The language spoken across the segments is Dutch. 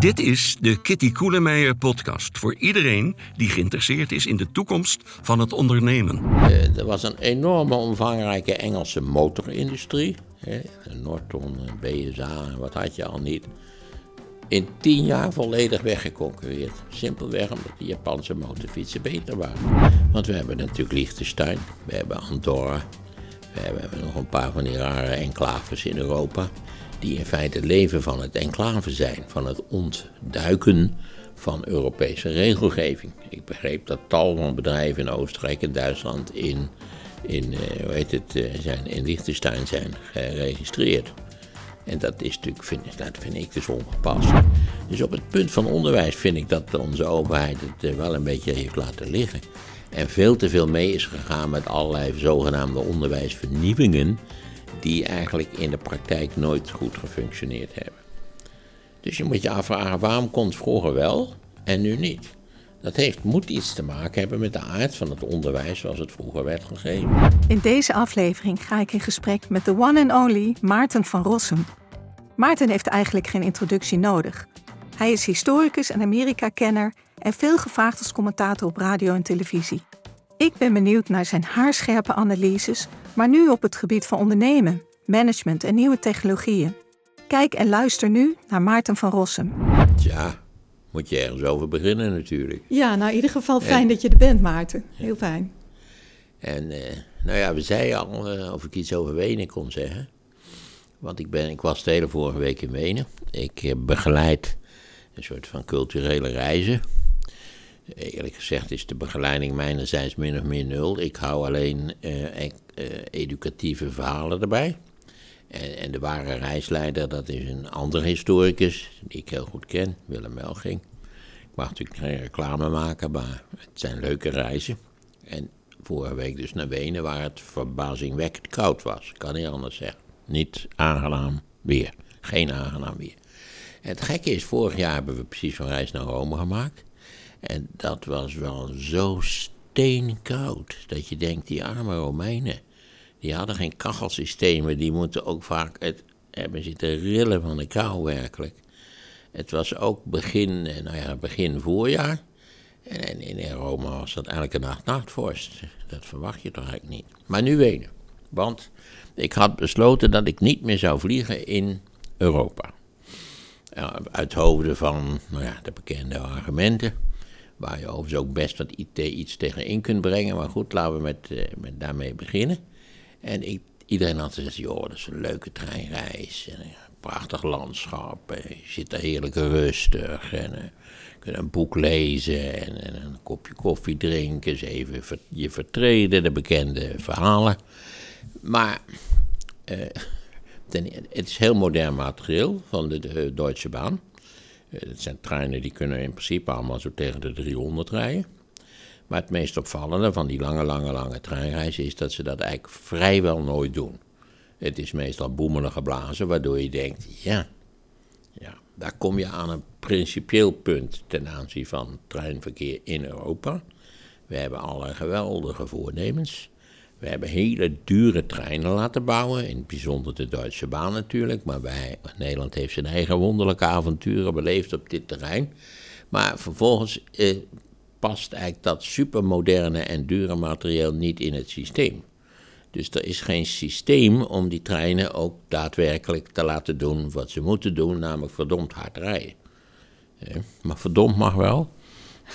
Dit is de Kitty Koelemeijer podcast voor iedereen die geïnteresseerd is in de toekomst van het ondernemen. Uh, er was een enorme omvangrijke Engelse motorindustrie. Norton, BSA, wat had je al niet. In tien jaar volledig weggeconcureerd. Simpelweg omdat de Japanse motorfietsen beter waren. Want we hebben natuurlijk Liechtenstein, we hebben Andorra, we hebben nog een paar van die rare enclaves in Europa die in feite leven van het enclave zijn, van het ontduiken van Europese regelgeving. Ik begreep dat tal van bedrijven in Oostenrijk en Duitsland in, in, uh, hoe heet het, uh, zijn, in Liechtenstein zijn geregistreerd. En dat is natuurlijk, vind, dat vind ik dus ongepast. Dus op het punt van onderwijs vind ik dat onze overheid het uh, wel een beetje heeft laten liggen. En veel te veel mee is gegaan met allerlei zogenaamde onderwijsvernieuwingen die eigenlijk in de praktijk nooit goed gefunctioneerd hebben. Dus je moet je afvragen waarom kon het vroeger wel en nu niet? Dat heeft, moet iets te maken hebben met de aard van het onderwijs zoals het vroeger werd gegeven. In deze aflevering ga ik in gesprek met de one and only Maarten van Rossum. Maarten heeft eigenlijk geen introductie nodig. Hij is historicus en Amerika-kenner en veel gevraagd als commentator op radio en televisie. Ik ben benieuwd naar zijn haarscherpe analyses maar nu op het gebied van ondernemen, management en nieuwe technologieën. Kijk en luister nu naar Maarten van Rossum. Ja, moet je ergens over beginnen natuurlijk. Ja, nou in ieder geval fijn dat je er bent, Maarten. Heel fijn. En uh, nou ja, we zeiden al uh, of ik iets over Wenen kon zeggen. Want ik, ben, ik was de hele vorige week in Wenen. Ik heb begeleid een soort van culturele reizen. Eerlijk gezegd is de begeleiding mijnerzijds min of meer nul. Ik hou alleen uh, educatieve verhalen erbij. En, en, de ware reisleider, dat is een andere historicus, die ik heel goed ken, Willem Melging. Ik mag natuurlijk geen reclame maken, maar het zijn leuke reizen. En vorige week dus naar Wenen, waar het verbazingwekkend koud was. Kan niet anders zeggen. Niet aangenaam weer. Geen aangenaam weer. Het gekke is, vorig jaar hebben we precies van reis naar Rome gemaakt. En dat was wel zo steenkoud, dat je denkt, die arme Romeinen, die hadden geen kachelsystemen, die moeten ook vaak het hebben zitten rillen van de kou werkelijk. Het was ook begin, eh, nou ja, begin voorjaar. En in Rome was dat elke nacht nachtvorst. Dat verwacht je toch eigenlijk niet. Maar nu Wenen. Want ik had besloten dat ik niet meer zou vliegen in Europa. Uit hoofde van nou ja, de bekende argumenten. Waar je overigens ook best wat IT iets tegenin kunt brengen. Maar goed, laten we met, uh, met daarmee beginnen. En ik, iedereen had gezegd, joh, dat is een leuke treinreis. En een prachtig landschap. En je zit er heerlijk rustig. En uh, je kunt een boek lezen. En, en, een kopje koffie drinken. Even je vertreden, de bekende verhalen. Maar ten, het is heel modern materieel van de, de Deutsche Bahn. Het zijn treinen die kunnen in principe allemaal zo tegen de 300 rijden. Maar het meest opvallende van die lange, lange, lange treinreizen is dat ze dat eigenlijk vrijwel nooit doen. Het is meestal boemelige blazen, waardoor je denkt, ja, ja, daar kom je aan een principieel punt ten aanzien van treinverkeer in Europa. We hebben allerlei geweldige voornemens. We hebben hele dure treinen laten bouwen, in het bijzonder de Duitse baan natuurlijk. Maar wij, Nederland heeft zijn eigen wonderlijke avonturen beleefd op dit terrein. Maar vervolgens eh, past eigenlijk dat supermoderne en dure materieel niet in het systeem. Dus er is geen systeem om die treinen ook daadwerkelijk te laten doen wat ze moeten doen, namelijk verdomd hard rijden. Maar verdomd mag wel.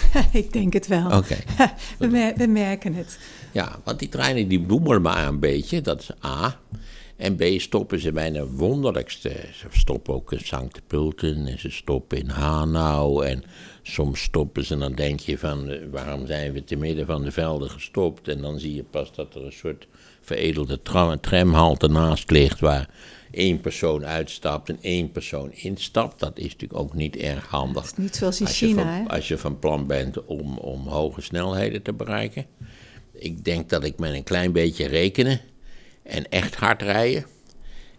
Ik denk het wel. Oké. we, we, merken het. Ja, want die treinen die boemelen maar een beetje, dat is A. En B stoppen ze bij de wonderlijkste. Ze stoppen ook in Sankt Pulten en ze stoppen in Hanau. En soms stoppen ze en dan denk je van waarom zijn we te midden van de velden gestopt. En dan zie je pas dat er een soort veredelde tram, tramhalte naast ligt waar één persoon uitstapt en één persoon instapt. Dat is natuurlijk ook niet erg handig. Dat is niet zoals in China, hè? Als je van plan bent om, om hoge snelheden te bereiken. Ik denk dat ik met een klein beetje rekenen en echt hard rijden.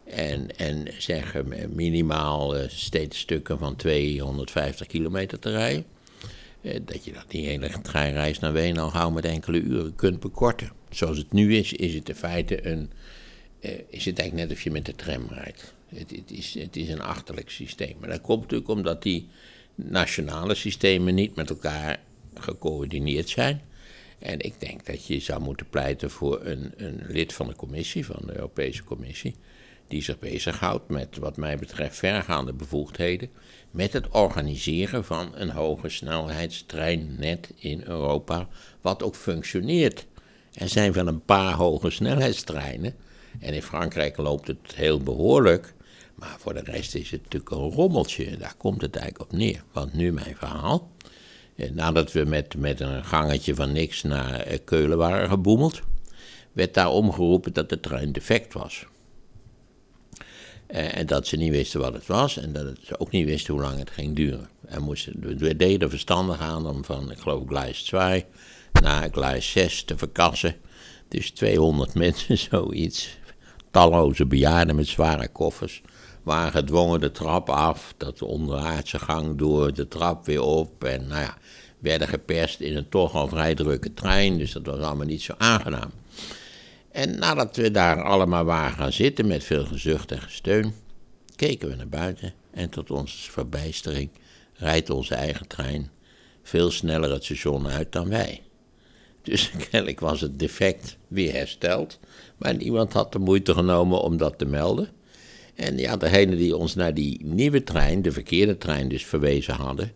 En, en zeggen minimaal uh, steeds stukken van 250 kilometer te rijden. Uh, dat je dat die hele treinreis naar Wenen al met enkele uren kunt bekorten. Zoals het nu is, is het in feite een, uh, is het eigenlijk net of je met de tram rijdt. Het, het, is, het is een achterlijk systeem. Maar dat komt natuurlijk omdat die nationale systemen niet met elkaar gecoördineerd zijn. En ik denk dat je zou moeten pleiten voor een, een lid van de commissie, van de Europese Commissie, die zich bezighoudt met, wat mij betreft, vergaande bevoegdheden. Met het organiseren van een hoge snelheidstreinnet in Europa, wat ook functioneert. Er zijn wel een paar hoge snelheidstreinen. En in Frankrijk loopt het heel behoorlijk. Maar voor de rest is het natuurlijk een rommeltje. Daar komt het eigenlijk op neer. Want nu mijn verhaal. Eh, nadat we met, met een gangetje van niks naar eh, Keulen waren geboemeld, werd daar omgeroepen dat de trein defect was. Eh, en dat ze niet wisten wat het was en dat ze ook niet wisten hoe lang het ging duren. En moesten, we deden verstandig aan om van, ik geloof, Gleis 2 naar Gleis 6 te verkassen. Dus 200 mensen, zoiets. Talloze bejaarden met zware koffers waren gedwongen de trap af, dat onderaardse gang door, de trap weer op. En nou ja, werden geperst in een toch al vrij drukke trein, dus dat was allemaal niet zo aangenaam. En nadat we daar allemaal waren gaan zitten met veel gezucht en gesteun, keken we naar buiten en tot onze verbijstering rijdt onze eigen trein veel sneller het station uit dan wij. Dus kennelijk was het defect weer hersteld, maar niemand had de moeite genomen om dat te melden. En ja, degene die ons naar die nieuwe trein, de verkeerde trein dus verwezen hadden,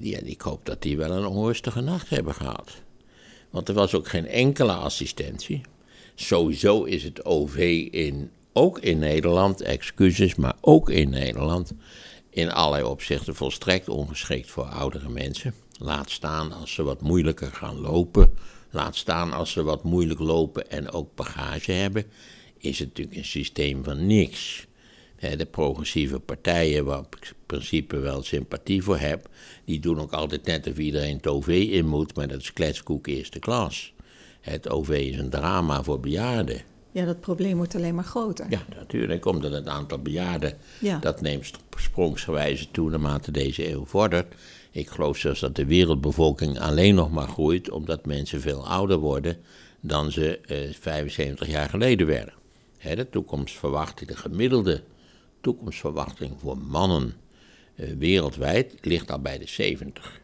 ja, ik hoop dat die wel een onrustige nacht hebben gehad. Want er was ook geen enkele assistentie. Sowieso is het OV in, ook in Nederland, excuses, maar ook in Nederland, in allerlei opzichten volstrekt ongeschikt voor oudere mensen. Laat staan als ze wat moeilijker gaan lopen. Laat staan als ze wat moeilijk lopen en ook bagage hebben. Is het natuurlijk een systeem van niks. De progressieve partijen, waar ik in principe wel sympathie voor heb, die doen ook altijd net of iedereen het OV in moet, maar dat is kletskoek eerste klas. Het OV is een drama voor bejaarden. Ja, dat probleem wordt alleen maar groter. Ja, natuurlijk, omdat het aantal bejaarden, dat neemt sprongsgewijze toe naarmate deze eeuw vordert. Ik geloof zelfs dat de wereldbevolking alleen nog maar groeit omdat mensen veel ouder worden dan ze eh, 75 jaar geleden werden. De toekomstverwachting, de gemiddelde toekomstverwachting voor mannen eh, wereldwijd ligt al bij de 70.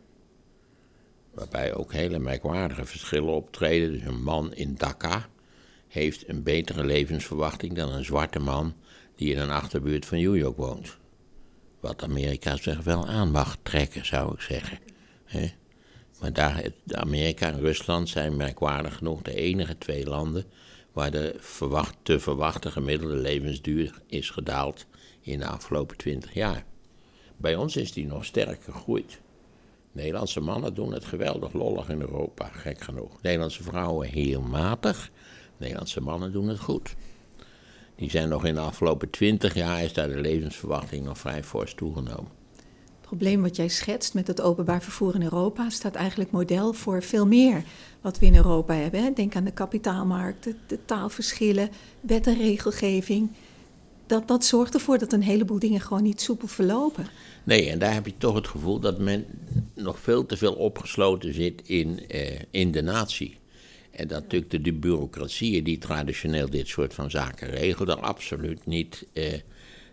Waarbij ook hele merkwaardige verschillen optreden. Dus een man in Dhaka heeft een betere levensverwachting dan een zwarte man die in een achterbuurt van New York woont. Wat Amerika zich wel aan mag trekken, zou ik zeggen. Maar daar, Amerika en Rusland zijn merkwaardig genoeg de enige twee landen waar de verwacht, te verwachte gemiddelde levensduur is gedaald in de afgelopen twintig jaar. Bij ons is die nog sterk gegroeid. Nederlandse mannen doen het geweldig lollig in Europa, gek genoeg. Nederlandse vrouwen heel matig. Nederlandse mannen doen het goed. Die zijn nog in de afgelopen twintig jaar, is daar de levensverwachting nog vrij fors toegenomen. Probleem wat jij schetst met het openbaar vervoer in Europa staat eigenlijk model voor veel meer wat we in Europa hebben. Denk aan de kapitaalmarkt, de, taalverschillen, wet en regelgeving dat, dat zorgt ervoor dat een heleboel dingen gewoon niet soepel verlopen. Nee, en daar heb je toch het gevoel dat men nog veel te veel opgesloten zit in, eh, in de natie. En dat natuurlijk de, de bureaucratieën die traditioneel dit soort van zaken regelen, absoluut niet eh,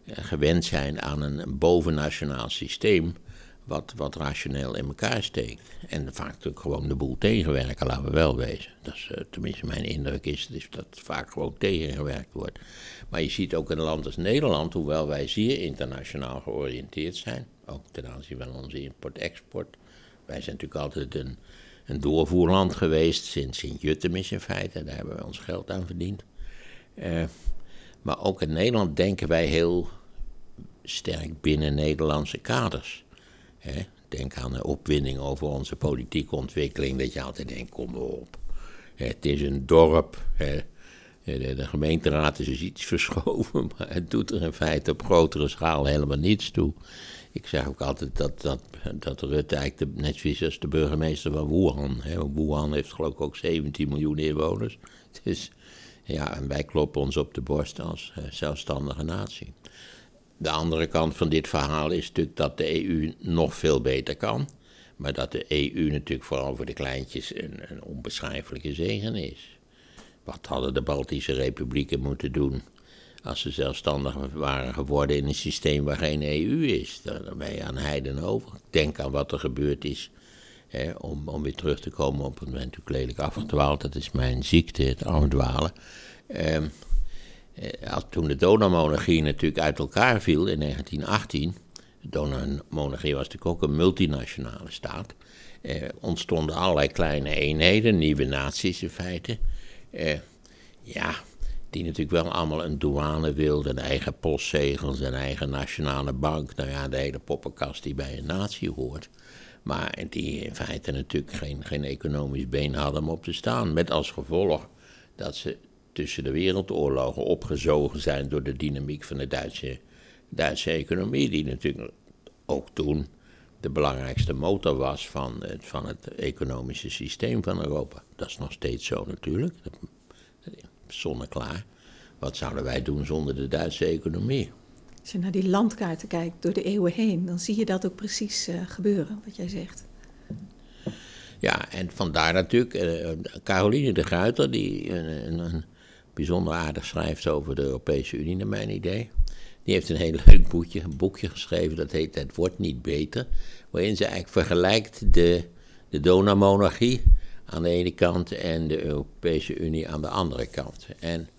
gewend zijn aan een bovennationaal systeem wat, wat rationeel in elkaar steekt. En vaak natuurlijk gewoon de boel tegenwerken, laten we wel wezen. Dat is, uh, tenminste, mijn indruk is, dat vaak gewoon tegengewerkt wordt. Maar je ziet ook in een land als Nederland, hoewel wij zeer internationaal georiënteerd zijn, ook ten aanzien van onze import-export. Wij zijn natuurlijk altijd een, een doorvoerland geweest, sinds Sint-Jutem is in feite, daar hebben we ons geld aan verdiend. Uh, maar ook in Nederland denken wij heel sterk binnen Nederlandse kaders. Denk aan de opwinding over onze politieke ontwikkeling, dat je altijd denkt, kom op. Het is een dorp, de, de, gemeenteraad is dus iets verschoven, maar het doet er in feite op grotere schaal helemaal niets toe. Ik zeg ook altijd dat, dat, dat Rutte eigenlijk net zoals als de burgemeester van Wuhan. Hè. Wuhan heeft geloof ik ook 17 miljoen inwoners. Dus ja, en wij kloppen ons op de borst als uh, zelfstandige natie. De andere kant van dit verhaal is natuurlijk dat de EU nog veel beter kan. Maar dat de EU natuurlijk vooral voor de kleintjes een, een onbeschrijfelijke zegen is. Wat hadden de Baltische republieken moeten doen als ze zelfstandig waren geworden in een systeem waar geen EU is. Dan ben je aan heiden over. Denk aan wat er gebeurd is. Om, om weer terug te komen op het moment natuurlijk lelijk afgedwaald. Dat is mijn ziekte, het afdwalen. Ehm, eh, toen de Donaumonarchie natuurlijk uit elkaar viel in 1918. De Donaumonarchie was natuurlijk ook een multinationale staat. Eh, ontstonden allerlei kleine eenheden, nieuwe naties in feite. Eh, ja, die natuurlijk wel allemaal een douane wilden, eigen postzegels, een eigen nationale bank. Nou ja, de hele poppenkast die bij een natie hoort. Maar die in feite natuurlijk geen, geen economisch been hadden om op te staan. Met als gevolg dat ze tussen de wereldoorlogen opgezogen zijn door de dynamiek van de Duitse, Duitse economie. Die natuurlijk ook toen de belangrijkste motor was van het, van het economische systeem van Europa. Dat is nog steeds zo natuurlijk zonneklaar. Wat zouden wij doen zonder de Duitse economie? Als je naar die landkaarten kijkt door de eeuwen heen, dan zie je dat ook precies uh, gebeuren, wat jij zegt. Ja, en vandaar natuurlijk uh, Caroline de Gruiter, die een, een, bijzonder aardig schrijft over de Europese Unie, naar mijn idee. Die heeft een heel leuk boekje, een boekje geschreven, dat heet Het wordt niet beter. Waarin ze eigenlijk vergelijkt de, de Donaumonarchie aan de ene kant en de Europese Unie aan de andere kant. En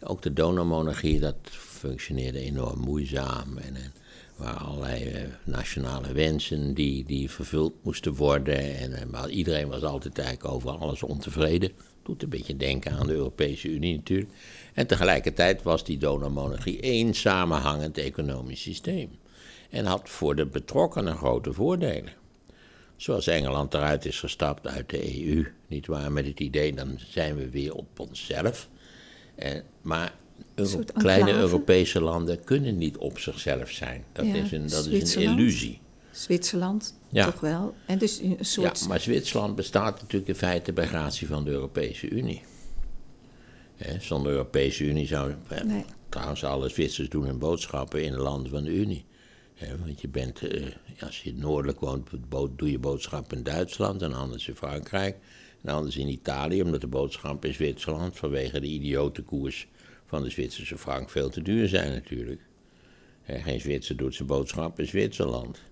ook de donormonarchie, dat functioneerde enorm moeizaam. En, en waren allerlei eh, nationale wensen die, die vervuld moesten worden. En, eh, maar iedereen was altijd eigenlijk over alles ontevreden. Doet een beetje denken aan de Europese Unie natuurlijk. En tegelijkertijd was die donormonarchie één samenhangend economisch systeem. En had voor de betrokkenen grote voordelen. Zoals Engeland eruit is gestapt uit de EU, niet waar? Met het idee, dan zijn we weer op onszelf. En, maar kleine Europese landen kunnen niet op zichzelf zijn. Dat is een, dat is een illusie. Zwitserland, toch wel. En dus een soort... Ja, maar Zwitserland bestaat natuurlijk in feite bij gratie van de Europese Unie. zonder de Europese Unie zou... Nee. Trouwens, alle Zwitsers doen hun boodschappen in de landen van de Unie want je bent, uh, als je noordelijk woont, doe je boodschappen in Duitsland en anders in Frankrijk. En anders in Italië, omdat de boodschappen in Zwitserland vanwege de idiote koers van de Zwitserse frank veel te duur zijn natuurlijk. geen Zwitser doet zijn boodschap in Zwitserland.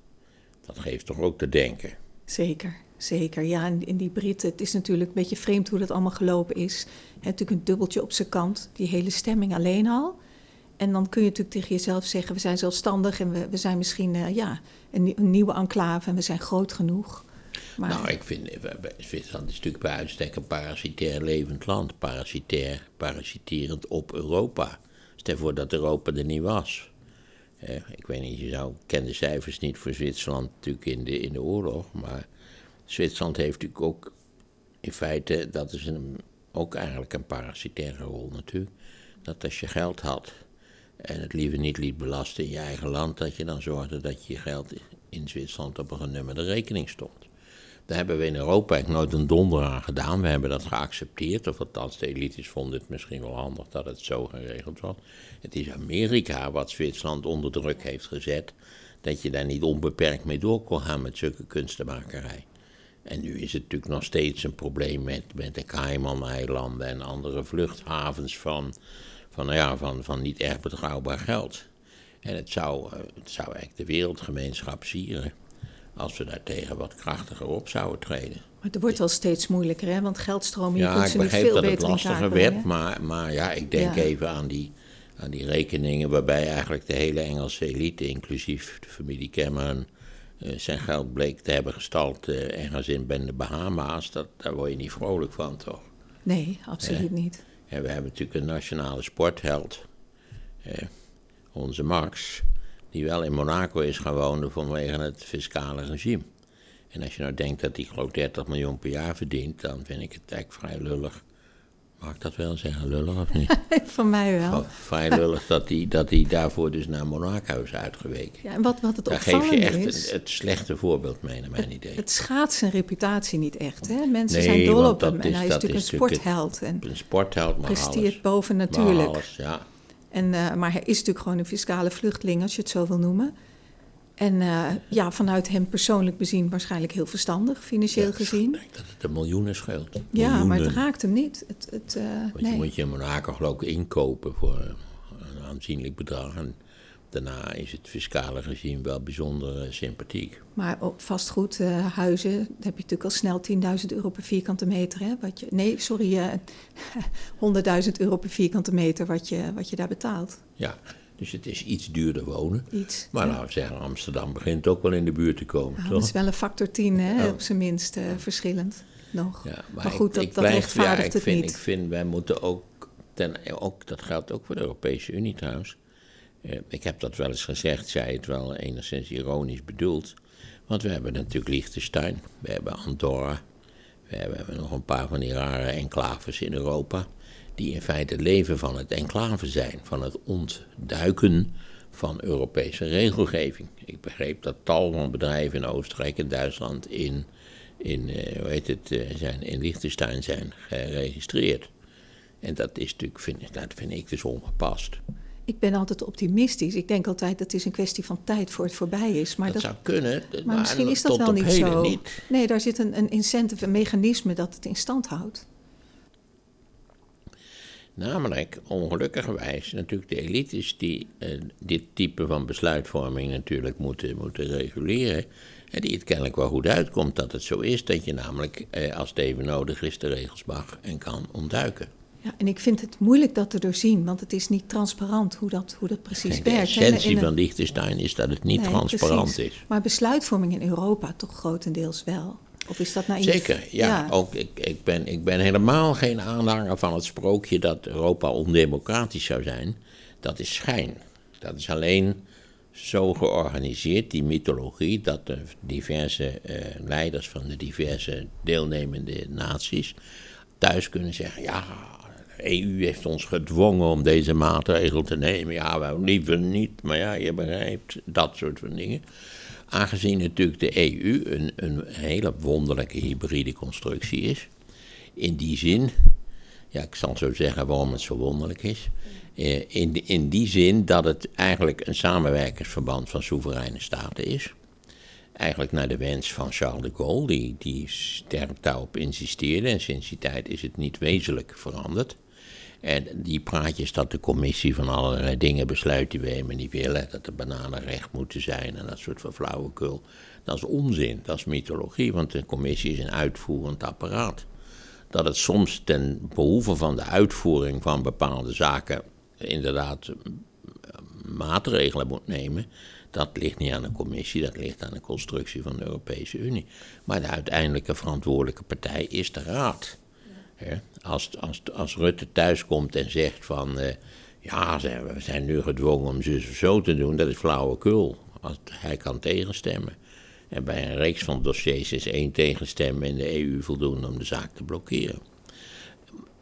Dat geeft toch ook te denken. Zeker, zeker. Ja, in die Britten, het is natuurlijk een beetje vreemd hoe dat allemaal gelopen is. He, natuurlijk een dubbeltje op zijn kant, die hele stemming alleen al. En dan kun je natuurlijk tegen jezelf zeggen: we zijn zelfstandig en we, we zijn misschien uh, ja, een, nieuwe enclave en we zijn groot genoeg. Nou, ik vind Zwitserland is natuurlijk bij uitstek een parasitair levend land. Parasitair, parasiterend op Europa. Stel voor dat Europa er niet was. Eh, ik weet niet, je zou, ken de cijfers niet voor Zwitserland natuurlijk in de, in de oorlog. Maar Zwitserland heeft natuurlijk ook in feite, dat is een, ook eigenlijk een parasitaire rol natuurlijk. Dat als je geld had en het liever niet liet belasten in je eigen land, dat je dan zorgde dat je geld in Zwitserland op een genummerde rekening stond. Daar hebben we in Europa eigenlijk nooit een donder aan gedaan. We hebben dat geaccepteerd, of althans de elites vonden het misschien wel handig dat het zo geregeld was. Het is Amerika wat Zwitserland onder druk heeft gezet, dat je daar niet onbeperkt mee door kon gaan met zulke kunstenmakerij. En nu is het natuurlijk nog steeds een probleem met, met de Cayman-eilanden en andere vluchthavens van, van, nou ja, van, van niet erg betrouwbaar geld. En het zou, eh, het zou eigenlijk de wereldgemeenschap sieren als we daartegen wat krachtiger op zouden treden. Maar het wordt wel steeds moeilijker, hè? want geldstromen ja, kunt ze nu veel dat het lastiger werd, maar, maar ja, ik denk even aan die, aan die rekeningen waarbij eigenlijk de hele Engelse elite, inclusief de familie Cameron, uh, zijn geld bleek te hebben gestald uh, ergens in de Bahama's. Dat, daar word je niet vrolijk van, toch? Nee, absoluut niet. En we hebben natuurlijk een nationale sportheld, eh, onze Max, die wel in Monaco is gaan wonen vanwege het fiscale regime. En als je nou denkt dat hij geloof 30 miljoen per jaar verdient, dan vind ik het eigenlijk vrij lullig Mag ik dat wel zeggen, lullig of niet? Van mij wel. Vrij lullig dat hij, dat hij daarvoor dus naar Monaco is uitgeweken. Ja, en wat, wat het Daar geef je echt het slechte voorbeeld mee, naar mijn idee. Het schaadt zijn reputatie niet echt. Hè? Mensen zijn dol op hem. En hij is natuurlijk een sportheld. En een sportheld, maar presteert alles. boven natuurlijk. alles, ja. En, uh, maar hij is natuurlijk gewoon een fiscale vluchteling, als je het zo wil noemen. En uh, ja, vanuit hem persoonlijk bezien waarschijnlijk heel verstandig, financieel ja, gezien. Ik denk dat het een miljoenen scheelt. Ja, maar het raakt hem niet. Het, het, uh, Want nee. je moet je Monaco geloof ik inkopen voor een aanzienlijk bedrag. En daarna is het fiscale regime wel bijzonder eh, sympathiek. Maar op vastgoedhuizen uh, heb je natuurlijk al snel 10.000 euro per vierkante meter. Hè? Wat je, nee, sorry, uh, 100.000 euro per vierkante meter wat je, wat je daar betaalt. Ja, dus het is iets duurder wonen. Iets, maar ja. we zeggen, Amsterdam begint ook wel in de buurt te komen. Ja, toch? dat is wel een factor 10, hè, op zijn minst eh, verschillend nog. Ja, maar, goed, ik, dat, ik dat blijf- rechtvaardigt ja, ik het vind, niet. Ik vind, wij moeten ook, ten, ook, dat geldt ook voor de Europese Unie trouwens. Eh, ik heb dat wel eens gezegd, zij het wel enigszins ironisch bedoeld. Want we hebben natuurlijk Liechtenstein, we hebben Andorra, we hebben, nog een paar van die rare enclaves in Europa. Die in feite leven van het enclave zijn, van het ontduiken van Europese regelgeving. Ik begreep dat tal van bedrijven in Oostenrijk en Duitsland in, in, eh, hoe heet het, eh, zijn, in Liechtenstein zijn geregistreerd. En dat is natuurlijk, vind, dat vind ik dus ongepast. Ik ben altijd optimistisch. Ik denk altijd dat het is een kwestie van tijd voor het voorbij is. Maar, dat, dat, zou kunnen, maar misschien is dat wel niet zo. Niet. Nee, daar zit een, een incentive, een mechanisme dat het in stand houdt. Namelijk, ongelukkigerwijs, natuurlijk de elites die eh, dit type van besluitvorming natuurlijk moeten, moeten reguleren. En die het kennelijk wel goed uitkomt dat het zo is, dat je namelijk, eh, als het even nodig is, de regels mag en kan ontduiken. Ja, en ik vind het moeilijk dat te doorzien, want het is niet transparant hoe dat, hoe dat precies de werkt. hè. essentie van Liechtenstein is dat het niet Nee, transparant precies. is. Maar besluitvorming in Europa toch grotendeels wel? Of is dat naïef? Zeker, ja. Ook, ik, ik, ben, ik ben helemaal geen aanhanger van het sprookje dat Europa ondemocratisch zou zijn. Dat is schijn. Dat is alleen zo georganiseerd, die mythologie, dat de diverse eh, leiders van de diverse deelnemende naties thuis kunnen zeggen: ja, de EU heeft ons gedwongen om deze maatregel te nemen. Ja, wij liever niet, maar ja, je begrijpt, dat soort van dingen. Aangezien natuurlijk de EU een, een hele wonderlijke hybride constructie is. In die zin, ja, ik zal zo zeggen waarom het zo wonderlijk is. Eh, in, in die zin dat het eigenlijk een samenwerkingsverband van soevereine staten is. Eigenlijk naar de wens van Charles de Gaulle, die, die sterk daarop insisteerde. En sinds die tijd is het niet wezenlijk veranderd. En die praatjes dat de commissie van allerlei dingen besluit die we helemaal niet willen, dat de bananen recht moeten zijn en dat soort van flauwekul, dat is onzin, dat is mythologie, want de commissie is een uitvoerend apparaat. Dat het soms ten behoeve van de uitvoering van bepaalde zaken inderdaad eh, maatregelen moet nemen, dat ligt niet aan de commissie, dat ligt aan de constructie van de Europese Unie. Maar de uiteindelijke verantwoordelijke partij is de Raad. Als, als, als Rutte thuiskomt en zegt van... eh, ja, ze- we zijn nu gedwongen om of zo te doen, dat is flauwekul. Als, hij kan tegenstemmen. En bij een reeks van dossiers is één tegenstem in de EU voldoende om de zaak te blokkeren.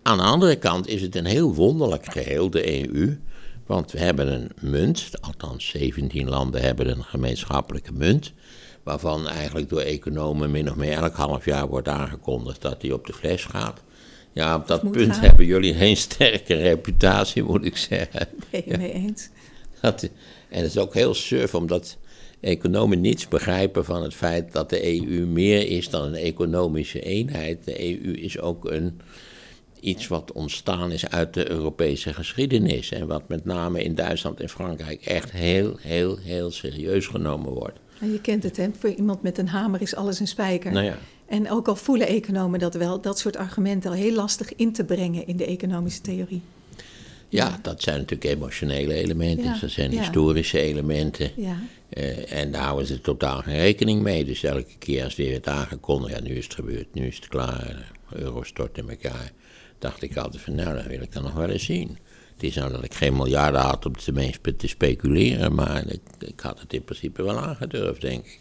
Aan de andere kant is het een heel wonderlijk geheel, de EU. Want we hebben een munt, althans 17 landen hebben een gemeenschappelijke munt. Waarvan eigenlijk door economen min of meer elk half jaar wordt aangekondigd dat die op de fles gaat. Ja, op dat punt gaan. hebben jullie geen sterke reputatie, moet ik zeggen. Ben je mee eens? Dat, en het is ook heel surf, omdat economen niets begrijpen van het feit dat de EU meer is dan een economische eenheid. De EU is ook een, iets wat ontstaan is uit de Europese geschiedenis. En wat met name in Duitsland en Frankrijk echt heel, heel, heel serieus genomen wordt. En je kent het, hè? Voor iemand met een hamer is alles een spijker. Nou ja. En ook al voelen economen dat wel, dat soort argumenten al heel lastig in te brengen in de economische theorie. Ja, dat zijn natuurlijk emotionele elementen, Ja, dat zijn ja. historische elementen. Ja. Eh, en daar houden ze totaal geen rekening mee. Dus elke keer als weer werd aangekondigd, ja, nu is het gebeurd, nu is het klaar, de euro stort in elkaar, dacht ik altijd van, nou, dat wil ik dan nog wel eens zien. Het is nou dat ik geen miljarden had om te, te speculeren, maar ik, ik had het in principe wel aangedurfd, denk ik.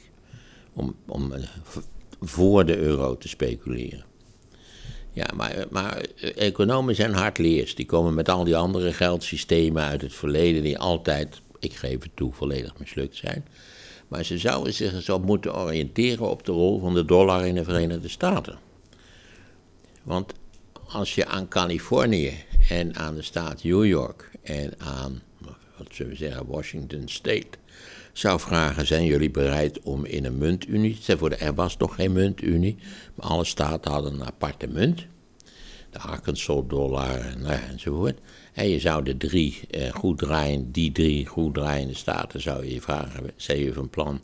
Om, om eh, voor de euro te speculeren. Ja, maar, maar economen zijn hardleers. Die komen met al die andere geldsystemen uit het verleden die altijd, ik geef het toe, volledig mislukt zijn. Maar ze zouden zich op moeten oriënteren op de rol van de dollar in de Verenigde Staten. Want als je aan Californië en aan de staat New York en aan, wat zullen we zeggen, Washington State zou vragen: zijn jullie bereid om in een muntunie? Stel voor, er was nog geen muntunie, maar alle staten hadden een aparte munt. De Arkansas dollar nou enzovoort. En je zou de drie eh, goed draaien, die drie goed draaiende staten zou je vragen, zijn je van plan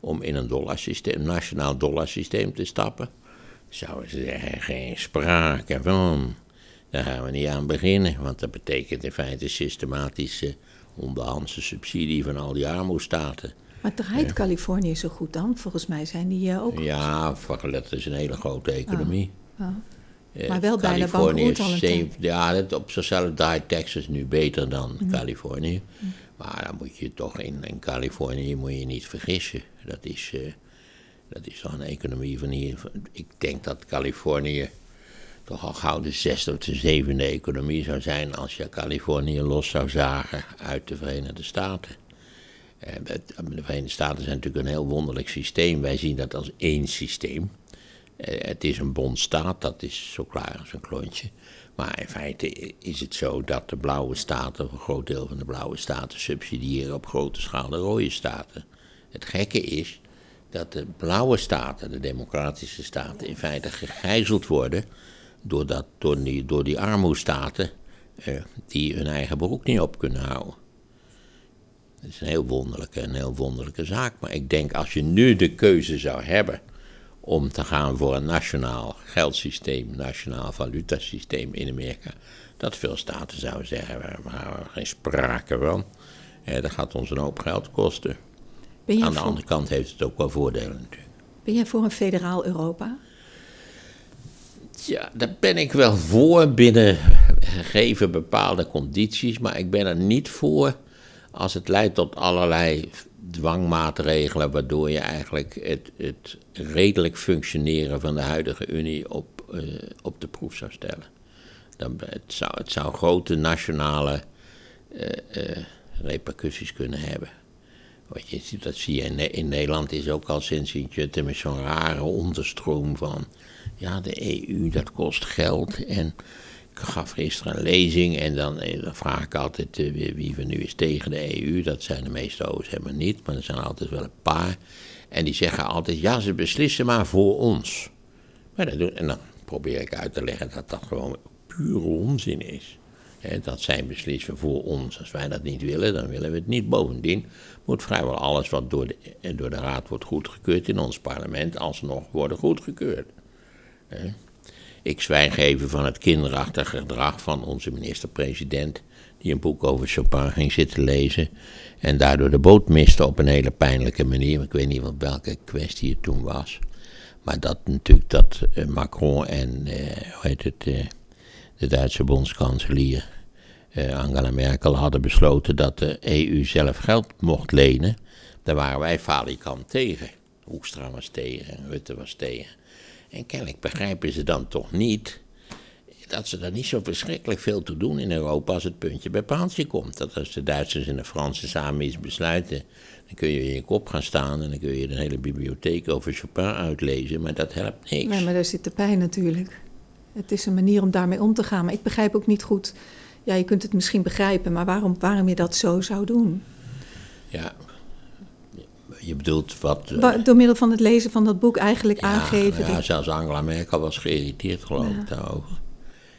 om in een dollarsysteem, nationaal dollarsysteem te stappen? Zouden ze zeggen, geen sprake van. Daar gaan we niet aan beginnen, want dat betekent in feite systematische onderhandse subsidie van al die armoestaten. Maar draait Californië zo goed dan? Volgens mij zijn die uh, ook. Ja, dat is een hele grote economie. Oh. Oh. Maar wel bijna bankroet al een Ja, op zichzelf draait Texas nu beter dan mm. Californië. Mm. Maar dan moet je toch in, in Californië moet je niet vergissen. Dat is, uh, dat is toch een economie van hier. Ik denk dat Californië toch al gauw de zesde of de zevende economie zou zijn als je Californië los zou zagen uit de Verenigde Staten. Eh, de Verenigde Staten zijn natuurlijk een heel wonderlijk systeem. Wij zien dat als één systeem. Eh, het is een bondstaat, dat is zo klaar als een klontje. Maar in feite is het zo dat de blauwe staten, een groot deel van de blauwe staten, subsidiëren op grote schaal de rode staten. Het gekke is dat de blauwe staten, de democratische staten, in feite gegijzeld worden door, dat, door, die, door die armoestaten eh, die hun eigen broek niet op kunnen houden. Dat is een heel wonderlijke, een heel wonderlijke zaak. Maar ik denk als je nu de keuze zou hebben om te gaan voor een nationaal geldsysteem, nationaal valutasysteem in Amerika, dat veel staten zouden zeggen, we hebben geen sprake van. Eh, dat gaat ons een hoop geld kosten. Aan de andere kant heeft het ook wel voordelen natuurlijk. Ben jij voor een federaal Europa? Ja, daar ben ik wel voor binnen gegeven bepaalde condities, maar ik ben er niet voor als het leidt tot allerlei dwangmaatregelen, waardoor je eigenlijk het, het redelijk functioneren van de huidige Unie op, uh, op de proef zou stellen. Dan, het, zou, het zou grote nationale uh, uh, repercussies kunnen hebben. Wat je dat zie je in, Nederland is ook al sinds met zo'n rare onderstroom van ja, de EU, dat kost geld. En ik gaf gisteren een lezing en dan, eh, vraag ik altijd uh, wie, van nu is tegen de EU. Dat zijn de meeste O's helemaal niet, maar er zijn altijd wel een paar. En die zeggen altijd, ja, ze beslissen maar voor ons. Maar dat doen, en dan probeer ik uit te leggen dat dat gewoon pure onzin is. dat zij beslissen voor ons. Als wij dat niet willen, dan willen we het niet. Bovendien moet vrijwel alles wat door de, door de Raad wordt goedgekeurd in ons parlement alsnog worden goedgekeurd. Ik zwijg even van het kinderachtige gedrag van onze minister-president, die een boek over Chopin ging zitten lezen en daardoor de boot miste op een hele pijnlijke manier. Ik weet niet wat welke kwestie het toen was. Maar dat natuurlijk dat eh, Macron en, uh, hoe heet het, uh, de Duitse bondskanselier Angela Merkel hadden besloten dat de EU zelf geld mocht lenen. Daar waren wij falikant tegen. Hoekstra was tegen, Rutte was tegen. En kennelijk begrijpen ze dan toch niet dat ze daar niet zo verschrikkelijk veel toe doen in Europa als het puntje bij paaltje komt. Dat als de Duitsers en de Fransen samen iets besluiten, dan kun je in je kop gaan staan en dan kun je de hele bibliotheek over Chopin uitlezen, maar dat helpt niks. Nee, maar daar zit de pijn natuurlijk. Het is een manier om daarmee om te gaan, maar ik begrijp ook niet goed. Ja, je kunt het misschien begrijpen, maar waarom, waarom je dat zo zou doen? Ja, je bedoelt wat... Uh, Door middel van het lezen van dat boek eigenlijk aangeven... Ja, zelfs Angela Merkel was geïrriteerd geloof ik daarover.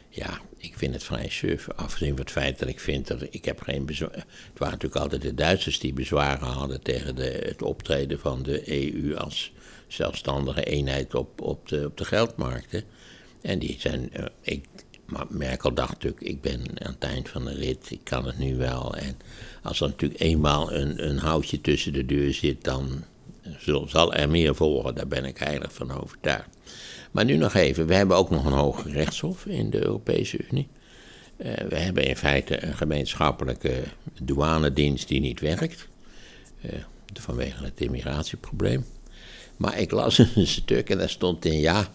Ja, ik vind het vrij suf. Afgezien van het feit dat ik vind dat ik heb geen bezwaar... Het waren natuurlijk altijd de Duitsers die bezwaren hadden tegen de, het optreden van de EU als zelfstandige eenheid op, op, de, op de geldmarkten. En die zijn... Uh, ik, maar Merkel dacht natuurlijk, ik ben aan het eind van de rit, ik kan het nu wel. En als er natuurlijk eenmaal een, een houtje tussen de deur zit, dan zal er meer volgen. Daar ben ik heilig van overtuigd. Maar nu nog even, we hebben ook nog een hoger rechtshof in de Europese Unie. Uh, we hebben in feite een gemeenschappelijke douanedienst die niet werkt. Uh, vanwege het immigratieprobleem. Maar ik las een stuk en daar stond in ja.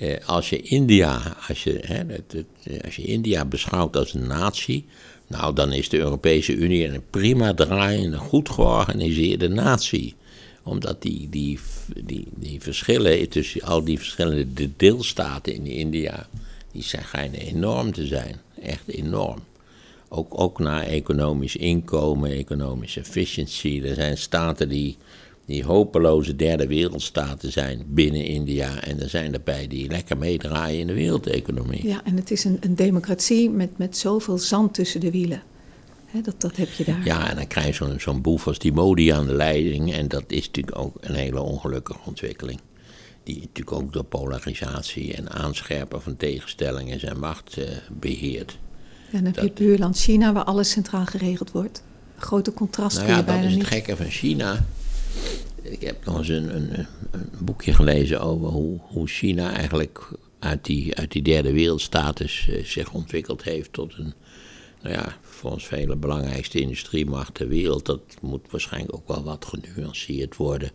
Uh, als je India, als je, hè, het, als je India beschouwt als een natie, nou, dan is de Europese Unie een prima draaiende, goed georganiseerde natie. Omdat die, die, die, die verschillen tussen al die verschillende deelstaten in India, die schijnen enorm te zijn. Echt enorm. Ook, ook naar economisch inkomen, economische efficiëntie. Er zijn staten die, die hopeloze derde wereldstaten zijn binnen India. En er zijn erbij die lekker meedraaien in de wereldeconomie. Ja, en het is een, een democratie met, met zoveel zand tussen de wielen. dat, dat heb je daar. Ja, en dan krijg je zo'n zo'n boef als die Modi aan de leiding. En dat is natuurlijk ook een hele ongelukkige ontwikkeling. Die natuurlijk ook door polarisatie en aanscherpen van tegenstellingen zijn macht uh, beheert. Ja, dan heb je het buurland China, waar alles centraal geregeld wordt. Grote contrast nou ja, dat is het gekke van China. Ik heb nog eens een, een, boekje gelezen over hoe, hoe, China eigenlijk uit die, uit die derde wereldstatus uh, zich ontwikkeld heeft tot een, nou ja, volgens velen belangrijkste industriemacht ter wereld. Dat moet waarschijnlijk ook wel wat genuanceerd worden.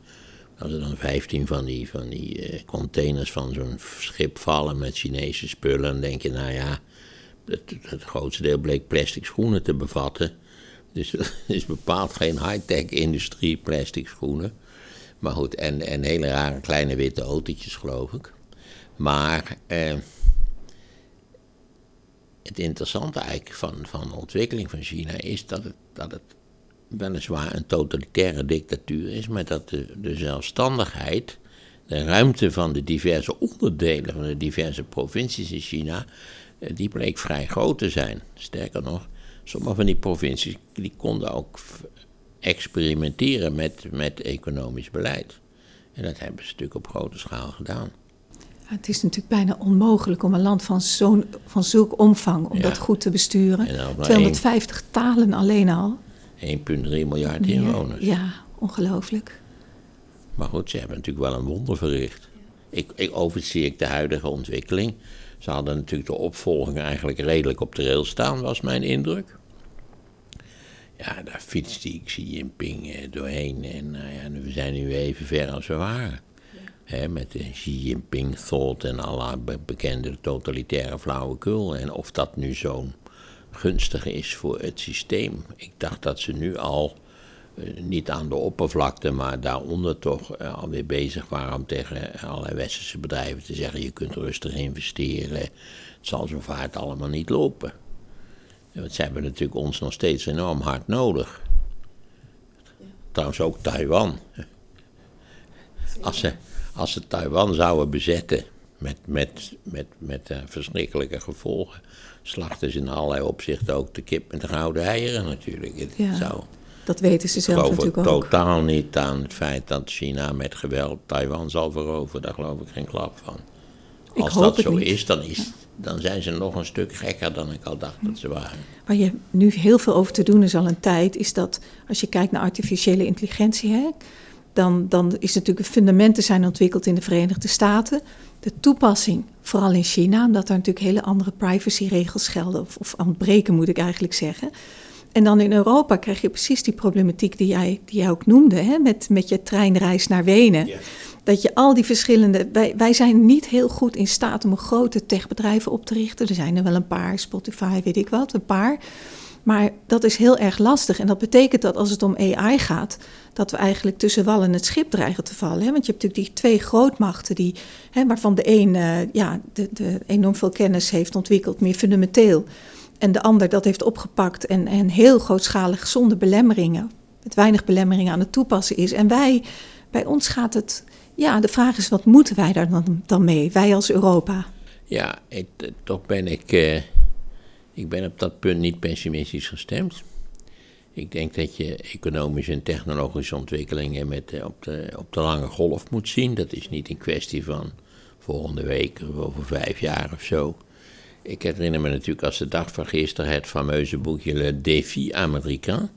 Als er dan 15 van die, van die uh, containers van zo'n schip vallen met Chinese spullen, dan denk je, nou ja, het, het grootste deel bleek plastic schoenen te bevatten. Dus het is bepaald geen high-tech industrie, plastic schoenen. Maar goed, en, en hele rare kleine witte autootjes, geloof ik. Maar eh, het interessante eigenlijk van, van de ontwikkeling van China is dat het, dat het weliswaar een totalitaire dictatuur is, maar dat de, de zelfstandigheid, de ruimte van de diverse onderdelen van de diverse provincies in China, eh, die bleek vrij groot te zijn. Sterker nog, sommige van die provincies die konden ook experimenteren met, met economisch beleid. En dat hebben ze natuurlijk op grote schaal gedaan. Het is natuurlijk bijna onmogelijk om een land van, zo'n, van zulk omvang, om Ja. dat goed te besturen. En dan maar 250 talen alleen al. 1,3 miljard inwoners. Ja, ongelooflijk. Maar goed, ze hebben natuurlijk wel een wonder verricht. Ik, ik overzie ik de huidige ontwikkeling. Ze hadden natuurlijk de opvolging eigenlijk redelijk op de rail staan, was mijn indruk. Ja, daar fietste ik Xi Jinping eh, doorheen. En nou ja, we zijn nu even ver als we waren. Met de Xi Jinping thought en alle be- bekende totalitaire flauwekul. En of dat nu zo'n gunstig is voor het systeem. Ik dacht dat ze nu al eh, niet aan de oppervlakte, maar daaronder toch eh, alweer bezig waren om tegen allerlei westerse bedrijven te zeggen: je kunt rustig investeren, het zal zo vaart allemaal niet lopen. Want ze hebben natuurlijk ons nog steeds enorm hard nodig. Trouwens ook Taiwan. Als ze, als ze Taiwan zouden bezetten met, met, met, met eh, verschrikkelijke gevolgen, slachten ze in allerlei opzichten ook de kip met de gouden eieren natuurlijk. Het Ja. zou, Dat weten ze ik zelf geloof natuurlijk ook ook. totaal niet aan het feit dat China met geweld Taiwan zal veroveren. Daar geloof ik geen klap van. Ik Als dat zo niet. is dan, is, dan zijn ze nog een stuk gekker dan ik al dacht dat ze waren. Waar je nu heel veel over te doen is al een tijd, is dat als je kijkt naar artificiële intelligentie, hè, dan, dan is natuurlijk fundamenten zijn ontwikkeld in de Verenigde Staten. De toepassing, vooral in China, omdat daar natuurlijk hele andere privacyregels gelden, of, of ontbreken moet ik eigenlijk zeggen. En dan in Europa krijg je precies die problematiek die jij, die jij ook noemde, hè, met, met je treinreis naar Wenen. Dat je al die verschillende. Wij, wij zijn niet heel goed in staat om grote techbedrijven op te richten. Er zijn er wel een paar, Spotify, weet ik wat, een paar. Maar dat is heel erg lastig. En dat betekent dat als het om AI gaat, dat we eigenlijk tussen wal en het schip dreigen te vallen. Hè? Want je hebt natuurlijk die twee grootmachten, die, hè, waarvan de een eh, ja, de, de enorm veel kennis heeft ontwikkeld, meer fundamenteel. En de ander dat heeft opgepakt en, en heel grootschalig zonder belemmeringen, met weinig belemmeringen aan het toepassen is. En wij, bij ons gaat het, ja, de vraag is wat moeten wij daar dan, dan mee, wij als Europa? Ja, eh, toch ben ik, eh, ik ben op dat punt niet pessimistisch gestemd. Ik denk dat je economische en technologische ontwikkelingen met, eh, op, de, op de lange golf moet zien. Dat is niet een kwestie van volgende week of over vijf jaar of zo. Ik herinner me natuurlijk als de dag van gisteren het fameuze boekje Le Défi Américain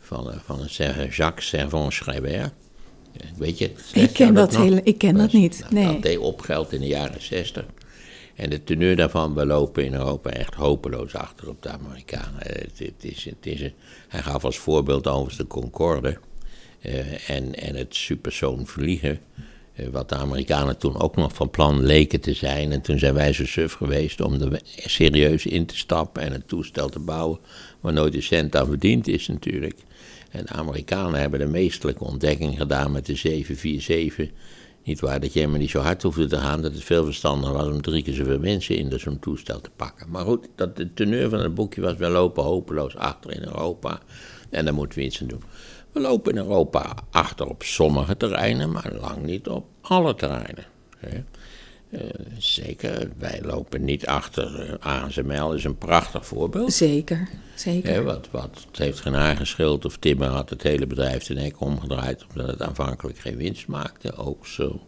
van, eh, van Jacques Servan-Schreiber. Weet je? Ik ken dat ik ken dat niet, Dat, nee. dat deed opgeld in de jaren zestig. En de teneur daarvan, we lopen in Europa echt hopeloos achter op de Amerikanen. Eh, Het, het is, het is hij gaf als voorbeeld overigens de Concorde eh, en, en het supersoon vliegen. Eh, wat de Amerikanen toen ook nog van plan leken te zijn. En toen zijn wij zo suf geweest om er serieus in te stappen en een toestel te bouwen. waar nooit een cent aan verdiend is natuurlijk. En de Amerikanen hebben de meestelijke ontdekking gedaan met de 747. Niet waar dat je helemaal niet zo hard hoefde te gaan, dat het veel verstandiger was om drie keer zoveel mensen in zo'n toestel te pakken. Maar goed, dat, de teneur van het boekje was, we lopen hopeloos achter in Europa en daar moeten we iets aan doen. We lopen in Europa achter op sommige terreinen, maar lang niet op alle terreinen. Hè. Eh, zeker, wij lopen niet achter. Uh, ASML is een prachtig voorbeeld. Zeker, zeker. Hè, wat, wat, het heeft geen aangeschild of Timmer had het hele bedrijf ten nek omgedraaid omdat het aanvankelijk geen winst maakte. Ook zo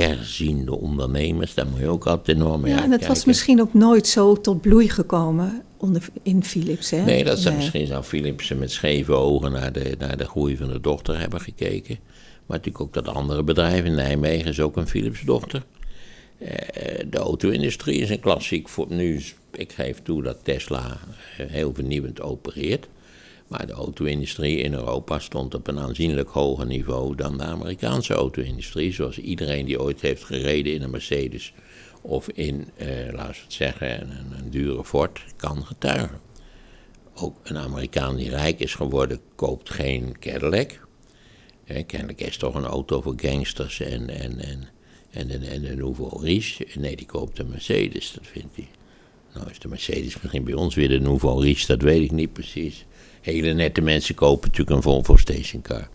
verziende ondernemers, daar moet je ook altijd enorm mee Ja, en het was misschien ook nooit zo tot bloei gekomen onder, in Philips. Hè? Nee, dat zou misschien zou Philips met scheve ogen naar de, naar de groei van de dochter hebben gekeken. Maar natuurlijk ook dat andere bedrijf in Nijmegen is ook een Philips dochter. Eh, de auto-industrie is een klassiek voor nu. Ik geef toe dat Tesla eh, heel vernieuwend opereert. Maar de auto-industrie in Europa stond op een aanzienlijk hoger niveau dan de Amerikaanse auto-industrie. Zoals iedereen die ooit heeft gereden in een Mercedes of in, eh, laten we het zeggen, een, een dure Ford kan getuigen. Ook een Amerikaan die rijk is geworden koopt geen Cadillac. Kennelijk is toch een auto voor gangsters en, en, en en een, en een Nouveau Riche, nee, die koopt een Mercedes, dat vindt hij. Nou is de Mercedes misschien bij ons weer de Nouveau Riche, dat weet ik niet precies. Hele nette mensen kopen natuurlijk een Volvo stationcar.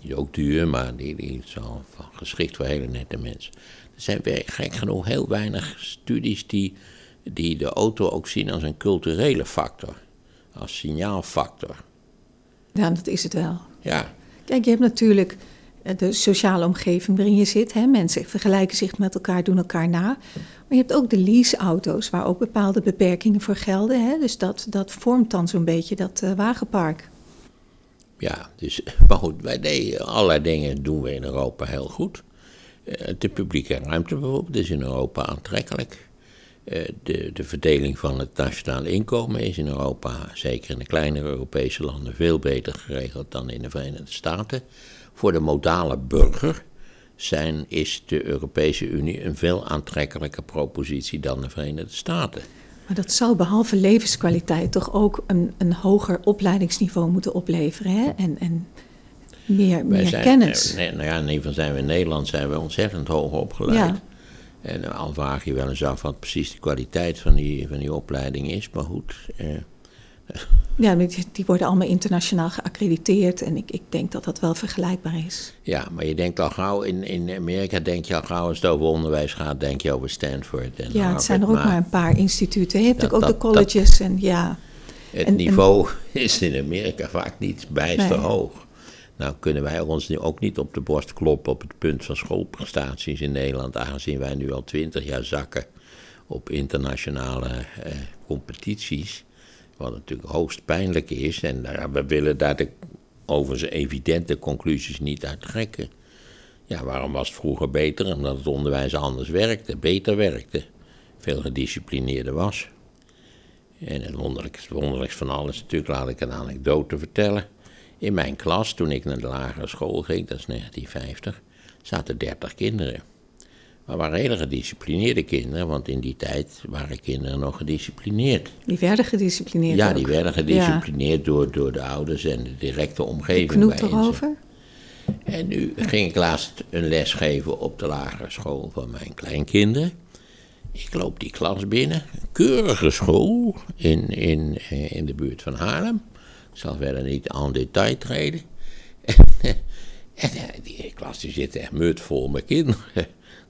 Die is ook duur, maar die, die is al geschikt voor hele nette mensen. Er zijn gek genoeg heel weinig studies die, die de auto ook zien als een culturele factor. Als signaalfactor. Ja, dat is het wel. Ja. Kijk, je hebt natuurlijk de sociale omgeving waarin je zit. Hè. Mensen vergelijken zich met elkaar, doen elkaar na. Maar je hebt ook de leaseauto's waar ook bepaalde beperkingen voor gelden. Hè. Dus dat, dat vormt dan zo'n beetje dat uh, wagenpark. Ja, dus, maar goed, wij deden allerlei dingen doen we in Europa heel goed. Uh, de publieke ruimte bijvoorbeeld is in Europa aantrekkelijk. De, de verdeling van het nationale inkomen is in Europa, zeker in de kleinere Europese landen, veel beter geregeld dan in de Verenigde Staten. Voor de modale burger zijn, is de Europese Unie een veel aantrekkelijker propositie dan de Verenigde Staten. Maar dat zou behalve levenskwaliteit toch ook een, een hoger opleidingsniveau moeten opleveren hè? En, en meer, meer zijn, kennis. Nee, nou ja, in ieder geval zijn we in Nederland zijn we ontzettend hoog opgeleid. Ja. En al vraag je wel eens af wat precies de kwaliteit van die, van die opleiding is. Maar goed, eh, ja, die worden allemaal internationaal geaccrediteerd en ik, ik denk dat dat wel vergelijkbaar is. Ja, maar je denkt al gauw, in, in Amerika denk je al gauw als het over onderwijs gaat, denk je over Stanford en Ja, het zijn er ook maar, een paar instituten. Je hebt dat, ook de colleges en ja. Het niveau is in Amerika vaak niet bijster hoog. Nou kunnen wij ons nu ook niet op de borst kloppen op het punt van schoolprestaties in Nederland, aangezien wij nu al twintig jaar zakken op internationale eh, competities. Wat natuurlijk hoogst pijnlijk is. En uh, we willen daar de overigens evidente conclusies niet uit trekken. Ja, waarom was het vroeger beter? Omdat het onderwijs anders werkte, beter werkte. Veel gedisciplineerder was. En het wonderlijkste van alles natuurlijk, laat ik een anekdote vertellen. In mijn klas, toen ik naar de lagere school ging, dat is 1950, zaten 30 kinderen. Maar waren hele gedisciplineerde kinderen, want in die tijd waren kinderen nog gedisciplineerd. Die werden gedisciplineerd Ja, ook. die werden gedisciplineerd door, door de ouders en de directe omgeving. Knoet erover? En nu ging ik laatst een les geven op de lagere school van mijn kleinkinderen. Ik loop die klas binnen, een keurige school in, in, eh, in de buurt van Haarlem. Ik zal verder niet aan detail treden. En, en die klas die zit echt mutvol met kinderen.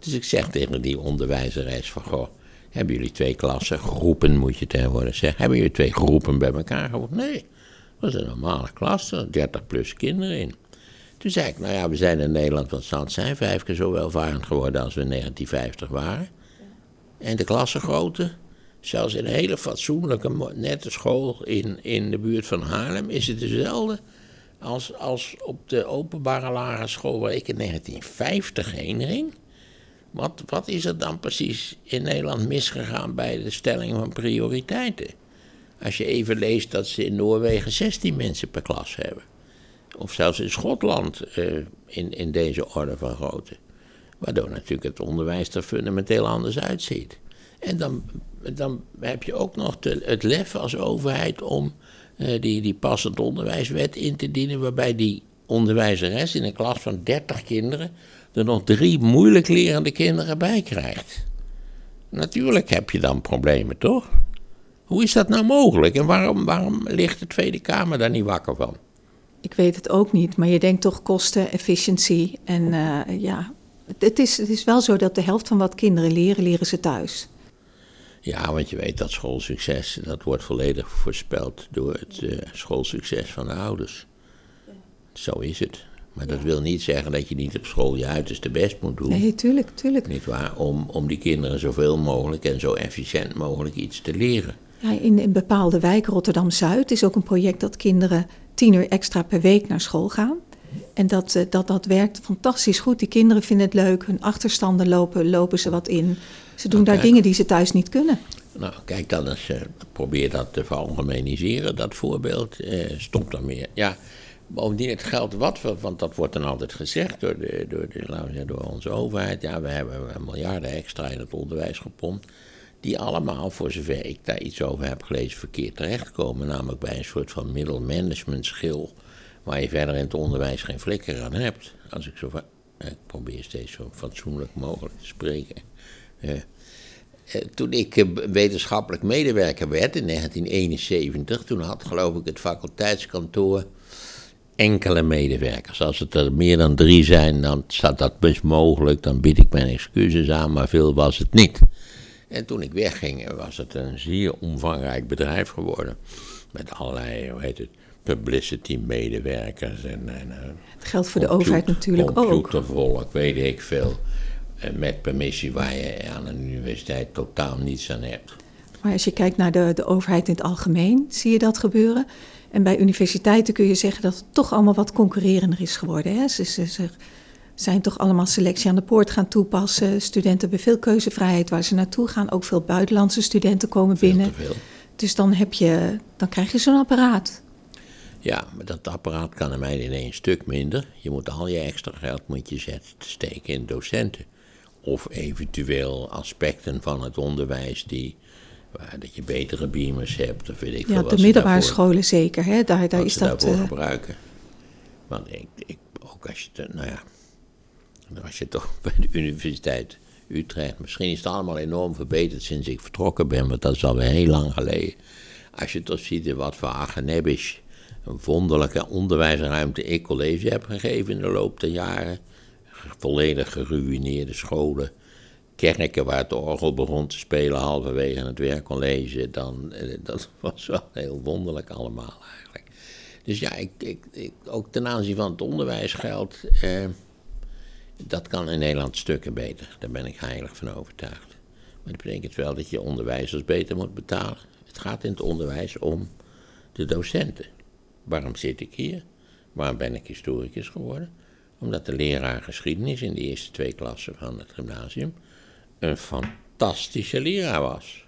Dus ik zeg tegen die onderwijzeres van, goh, hebben jullie twee klassen, groepen moet je tegenwoordig zeggen, hebben jullie twee groepen bij elkaar gevoerd? Nee, dat was een normale klas, 30 plus kinderen in. Toen zei ik, nou ja, we zijn in Nederland, zal het zijn, vijf keer zo welvarend geworden als we in 1950 waren. En de klassengrootte, zelfs in een hele fatsoenlijke, nette school in, in de buurt van Haarlem, is het dezelfde als, als op de openbare lagere school waar ik in 1950 heen ging. Wat, wat is er dan precies in Nederland misgegaan bij de stelling van prioriteiten? Als je even leest dat ze in Noorwegen 16 mensen per klas hebben. Of zelfs in Schotland uh, in, in deze orde van grootte. Waardoor natuurlijk het onderwijs er fundamenteel anders uitziet. En dan, dan heb je ook nog het lef als overheid om uh, die, die passend onderwijswet in te dienen. Waarbij die onderwijzeres in een klas van 30 kinderen er nog drie moeilijk lerende kinderen bij krijgt. Natuurlijk heb je dan problemen, toch? Hoe is dat nou mogelijk en waarom, waarom ligt de Tweede Kamer daar niet wakker van? Ik weet het ook niet, maar je denkt toch kosten, efficiëntie. En eh, ja, het is, het is wel zo dat de helft van wat kinderen leren, leren ze thuis. Ja, want je weet dat schoolsucces, dat wordt volledig voorspeld door het uh, schoolsucces van de ouders. Zo is het. Maar dat wil niet zeggen dat je niet op school je uiterste best moet doen. Nee, tuurlijk, tuurlijk. Niet waar? Om, om die kinderen zoveel mogelijk en zo efficiënt mogelijk iets te leren. Ja, in, in bepaalde wijken, Rotterdam-Zuid, is ook een project dat kinderen tien uur extra per week naar school gaan. En dat, eh, dat, dat werkt fantastisch goed. Die kinderen vinden het leuk. Hun achterstanden lopen, lopen ze wat in. Ze doen daar dingen die ze thuis niet kunnen. Nou, kijk dan eens. Uh, probeer dat te veralgemeniseren, dat voorbeeld. Uh, stop dan meer. Ja, bovendien het geld wat, want dat wordt dan altijd gezegd door, de, door, de, door onze overheid. Ja, we hebben miljarden extra in het onderwijs gepompt. Die allemaal, voor zover ik daar iets over heb gelezen, verkeerd terechtkomen. Namelijk bij een soort van middelmanagement schil waar je verder in het onderwijs geen flikker aan hebt. Als ik zo ik probeer steeds zo fatsoenlijk mogelijk te spreken. Eh, toen ik eh, wetenschappelijk medewerker werd in 1971, toen had geloof ik het faculteitskantoor enkele medewerkers. Als het er meer dan drie zijn, dan staat dat best mogelijk, dan bied ik mijn excuses aan, maar veel was het niet. En toen ik wegging, was het een zeer omvangrijk bedrijf geworden. Met allerlei, hoe heet het, publicity-medewerkers. En, en, eh, het geldt voor de overheid natuurlijk ook. Computervolk, weet ik veel. Met permissie waar je aan een universiteit totaal niets aan hebt. Maar als je kijkt naar de, de overheid in het algemeen, zie je dat gebeuren. En bij universiteiten kun je zeggen dat het toch allemaal wat concurrerender is geworden. Hè? Ze, ze, ze zijn toch allemaal selectie aan de poort gaan toepassen. Studenten hebben veel keuzevrijheid waar ze naartoe gaan. Ook veel buitenlandse studenten komen binnen. Dus dan, heb je, dan krijg je zo'n apparaat. Ja, maar dat apparaat kan er mij in één stuk minder. Je moet al je extra geld moet je zetten, steken in docenten. Of eventueel aspecten van het onderwijs die, dat je betere beamers hebt. Of weet ik ja, de middelbare scholen zeker. Hè? Daar, daar is dat. Daarvoor uh... gebruiken. Want ik, ik, ook als je, nou ja, als je toch bij de Universiteit Utrecht, misschien is het allemaal enorm verbeterd sinds ik vertrokken ben, want dat is alweer heel lang geleden. Als je toch ziet wat voor agenebbisch een wonderlijke onderwijsruimte ik college heb gegeven in de loop der jaren. Volledig geruineerde scholen, kerken waar het orgel begon te spelen halverwege het werkcollege. Dan, eh, dat was wel heel wonderlijk allemaal eigenlijk. Dus ja, ik, ik, ook ten aanzien van het onderwijs geldt, eh, dat kan in Nederland stukken beter. Daar ben ik heilig van overtuigd. Maar dat betekent wel dat je onderwijzers beter moet betalen. Het gaat in het onderwijs om de docenten. Waarom zit ik hier? Waarom ben ik historicus geworden? Omdat de leraar geschiedenis in de eerste twee klassen van het gymnasium een fantastische leraar was.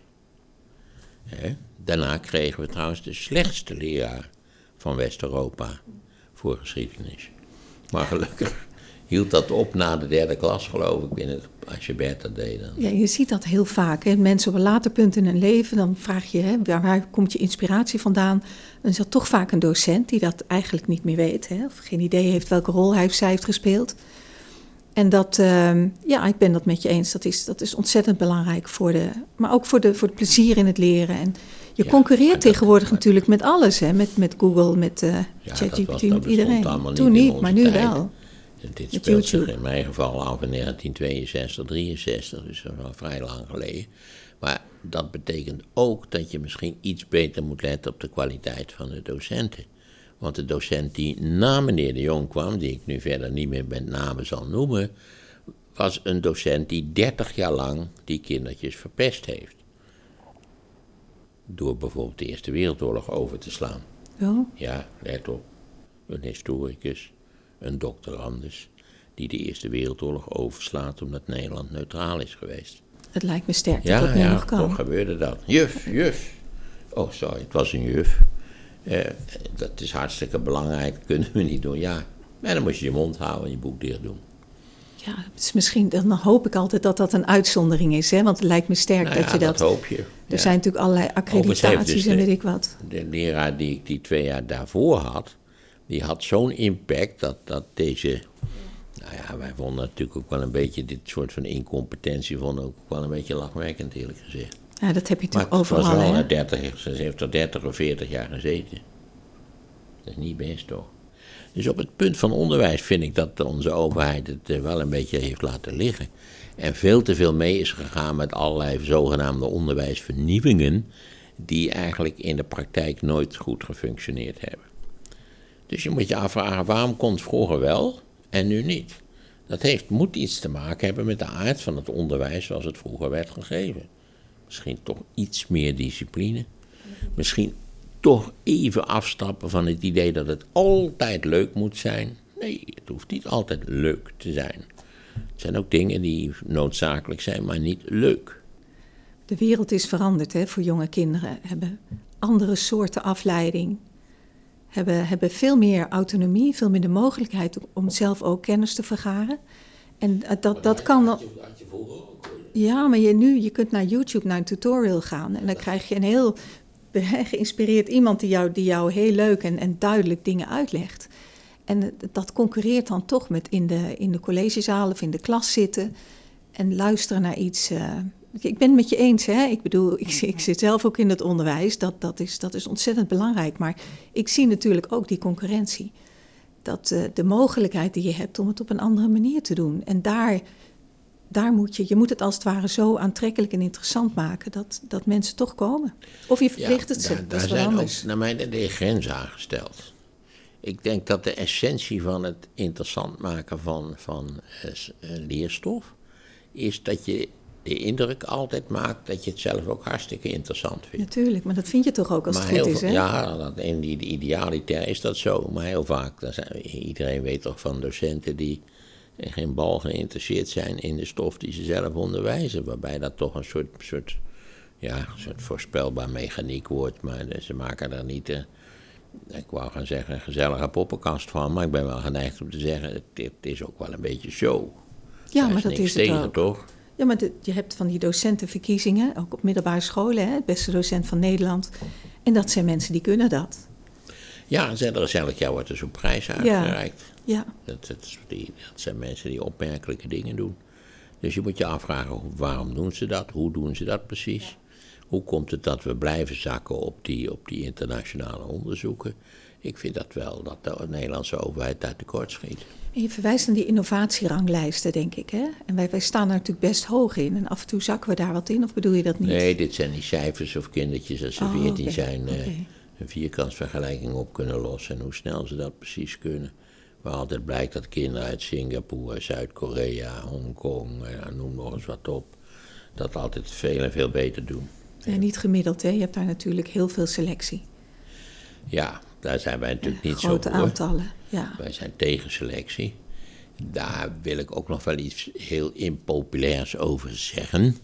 Daarna kregen we trouwens de slechtste leraar van West-Europa voor geschiedenis. Maar gelukkig hield dat op na de derde klas, geloof ik, binnen, als je beta deed. Dan. Ja, je ziet dat heel vaak. Hè? Mensen op een later punt in hun leven, dan vraag je, hè, waar, waar, komt je inspiratie vandaan? Dan is dat toch vaak een docent die dat eigenlijk niet meer weet. Hè? Of geen idee heeft welke rol hij of zij heeft gespeeld. En dat, uh, ja, ik ben dat met je eens. Dat is, dat is ontzettend belangrijk voor de, maar ook voor, de, voor het plezier in het leren. En je concurreert tegenwoordig natuurlijk met alles, hè? Met, met Google, met uh, ja, ChatGPT, met iedereen. Toen niet, maar nu tijd. wel. Dit speelt zich in mijn geval af in 1962, 63, dus dat is al vrij lang geleden. Maar dat betekent ook dat je misschien iets beter moet letten op de kwaliteit van de docenten. Want de docent die na meneer de Jong kwam, die ik nu verder niet meer met name zal noemen, was een docent die 30 jaar lang die kindertjes verpest heeft. Door bijvoorbeeld de Eerste Wereldoorlog over te slaan. Ja? Ja, let op. Een historicus een doctorandus, die de Eerste Wereldoorlog overslaat omdat Nederland neutraal is geweest. Het lijkt me sterk ja, dat dat ja, nog kan. toch gebeurde dat. Juf, juf. Oh, sorry, het was een juf. Eh, dat is hartstikke belangrijk, kunnen we niet doen. Ja, maar dan moet je je mond houden en je boek dicht doen. Ja, is misschien, dan hoop ik altijd dat dat een uitzondering is, hè? want het lijkt me sterk nou dat je dat... dat hoop je. Er zijn natuurlijk allerlei accreditaties dus en weet ik wat. De leraar die ik die twee jaar daarvoor had, die had zo'n impact dat, dat deze. Nou ja, wij vonden natuurlijk ook wel een beetje dit soort van incompetentie, vonden ook wel een beetje lachwekkend, eerlijk gezegd. Ja, dat heb je natuurlijk maar overal. Het was wel hè? 30, ze heeft er 30 of 40 jaar gezeten. Dat is niet best toch? Dus op het punt van onderwijs vind ik dat onze overheid het eh, wel een beetje heeft laten liggen. En veel te veel mee is gegaan met allerlei zogenaamde onderwijsvernieuwingen, die eigenlijk in de praktijk nooit goed gefunctioneerd hebben. Dus je moet je afvragen, waarom kon het vroeger wel en nu niet? Dat heeft, moet iets te maken hebben met de aard van het onderwijs zoals het vroeger werd gegeven. Misschien toch iets meer discipline. Misschien toch even afstappen van het idee dat het altijd leuk moet zijn. Nee, het hoeft niet altijd leuk te zijn. Het zijn ook dingen die noodzakelijk zijn, maar niet leuk. De wereld is veranderd hè, voor jonge kinderen. Hebben andere soorten afleiding. Hebben, hebben veel meer autonomie, veel meer de mogelijkheid om zelf ook kennis te vergaren. En dat, dat kan dan. Ja, maar je, nu, je kunt naar YouTube naar een tutorial gaan en dan krijg je een heel geïnspireerd iemand die jou, die jou heel leuk en, en duidelijk dingen uitlegt. En dat concurreert dan toch met in de, in de collegezaal of in de klas zitten en luisteren naar iets. Uh, ik ben het met je eens, hè? ik bedoel, ik, ik, zit zelf ook in het onderwijs, dat, dat, is, dat is ontzettend belangrijk. Maar ik zie natuurlijk ook die concurrentie. Dat uh, de mogelijkheid die je hebt om het op een andere manier te doen. En daar daar moet je, je moet het als het ware zo aantrekkelijk en interessant maken dat, dat mensen toch komen. Of je verplicht het ze, daar, dat is wel anders. Ook, naar mijn idee grenzen aangesteld. Ik denk dat de essentie van het interessant maken van, van uh, leerstof is dat je de indruk altijd maakt dat je het zelf ook hartstikke interessant vindt. Natuurlijk, maar dat vind je toch ook als het goed is, hè? Ja, dat, in die, de idealiter is dat zo. Maar heel vaak, zijn, iedereen weet toch van docenten die en geen bal geïnteresseerd zijn in de stof die ze zelf onderwijzen. Waarbij dat toch een soort, soort, ja, soort voorspelbaar mechaniek wordt. Maar ze maken daar niet, uh, ik wou gaan zeggen, een gezellige poppenkast van. Maar ik ben wel geneigd om te zeggen, het, het is ook wel een beetje show. Ja, maar dat is tegen, het ook. toch? Ja, maar je hebt van die docentenverkiezingen, ook op middelbare scholen, hè, het beste docent van Nederland. En dat zijn mensen die kunnen dat. Ja, en elk jaar wordt er zo'n prijs uitgereikt. Ja. Dat, dat, die, dat zijn mensen die opmerkelijke dingen doen. Dus je moet je afvragen, waarom doen ze dat? Hoe doen ze dat precies? Hoe komt het dat we blijven zakken op die, op die internationale onderzoeken? Ik vind dat wel dat de Nederlandse overheid daar tekort schiet. En je verwijst naar die innovatieranglijsten, denk ik. Hè? En wij, wij staan daar natuurlijk best hoog in. En af en toe zakken we daar wat in, of bedoel je dat niet? Nee, dit zijn die cijfers of kindertjes als ze oh, 14 zijn. Uh, een vierkantsvergelijking op kunnen lossen. En hoe snel ze dat precies kunnen. Waar altijd blijkt dat kinderen uit Singapore, Zuid-Korea, Hongkong, ja, noem nog eens wat op, dat altijd veel en veel beter doen. Ja, niet gemiddeld, hè? Je hebt daar natuurlijk heel veel selectie. Ja, daar zijn wij natuurlijk niet zo voor. Grote aantallen, ja. Wij zijn tegen selectie. Daar wil ik ook nog wel iets heel impopulairs over zeggen.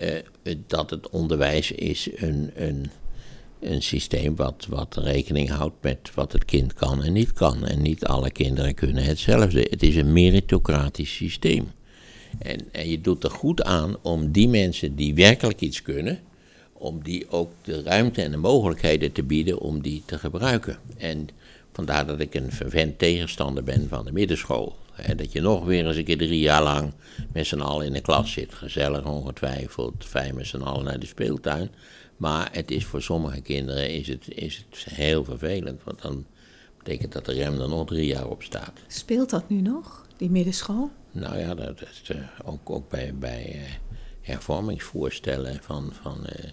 Uh, dat het onderwijs is een, een een systeem wat, wat rekening houdt met wat het kind kan en niet kan. En niet alle kinderen kunnen hetzelfde. Het is een meritocratisch systeem. En, en je doet er goed aan om die mensen die werkelijk iets kunnen, om die ook de ruimte en de mogelijkheden te bieden om die te gebruiken. En vandaar dat ik een vervent tegenstander ben van de middenschool. dat je nog weer eens een keer drie jaar lang met z'n allen in de klas zit. Gezellig ongetwijfeld, fijn met z'n allen naar de speeltuin. Maar het is voor sommige kinderen is het, is het heel vervelend, want dan betekent dat de rem er nog drie jaar op staat. Speelt dat nu nog, die middenschool? Nou ja, dat is uh, ook, ook bij, bij uh, hervormingsvoorstellen van, van, uh,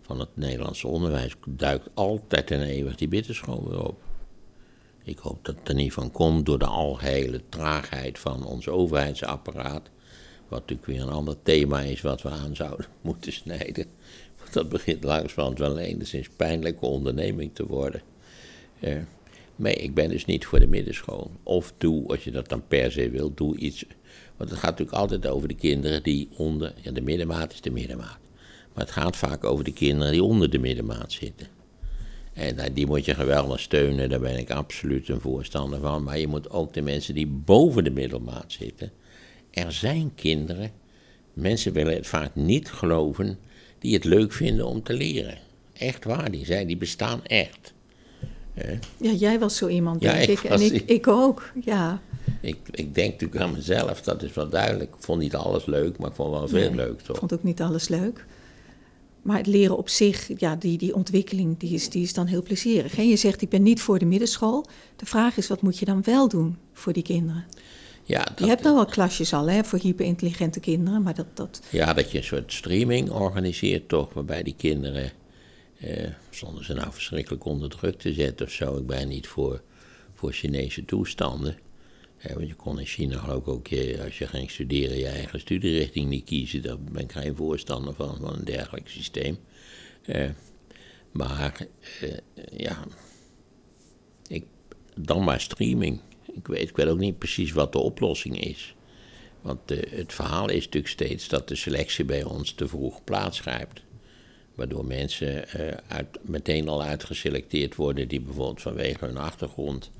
van het Nederlandse onderwijs duikt altijd en eeuwig die middenschool weer op. Ik hoop dat het er niet van komt door de algehele traagheid van ons overheidsapparaat. Wat natuurlijk weer een ander thema is wat we aan zouden moeten snijden dat begint langzamerhand wel een enigszins pijnlijke onderneming te worden. Uh, maar ik ben dus niet voor de middenschool. Of doe, als je dat dan per se wil, doe iets. Want het gaat natuurlijk altijd over de kinderen die onder. Ja, de middenmaat is de middenmaat. Maar het gaat vaak over de kinderen die onder de middenmaat zitten. En nou, die moet je geweldig steunen, daar ben ik absoluut een voorstander van. Maar je moet ook de mensen die boven de middelmaat zitten. Er zijn kinderen, mensen willen het vaak niet geloven, die het leuk vinden om te leren. Echt waar, die zijn, die bestaan echt. Ja, jij was zo iemand, denk ik. En ik, ik ook, ja. Ik, ik denk natuurlijk aan mezelf, dat is wel duidelijk. Ik vond niet alles leuk, maar ik vond wel veel leuk, toch? Ik vond ook niet alles leuk. Maar het leren op zich, ja, die, die ontwikkeling, die is, die is dan heel plezierig. En je zegt, ik ben niet voor de middenschool. De vraag is, wat moet je dan wel doen voor die kinderen? Ja, dat, je hebt nou wel klasjes al hè, voor hyperintelligente kinderen, maar dat, dat... Ja, dat je een soort streaming organiseert toch, waarbij die kinderen, eh, zonder ze nou verschrikkelijk onder druk te zetten of zo, ik ben niet voor, voor Chinese toestanden. want je kon in China geloof ik ook, je, als je ging studeren, je eigen studierichting niet kiezen. Daar ben ik geen voorstander van, van een dergelijk systeem. Eh, maar eh, ja, ik, dan maar streaming. Ik weet, ik weet ook niet precies wat de oplossing is. Want uh, het verhaal is natuurlijk steeds dat de selectie bij ons te vroeg plaatsgrijpt. Waardoor mensen uh, uit, meteen al uitgeselecteerd worden die bijvoorbeeld vanwege hun achtergrond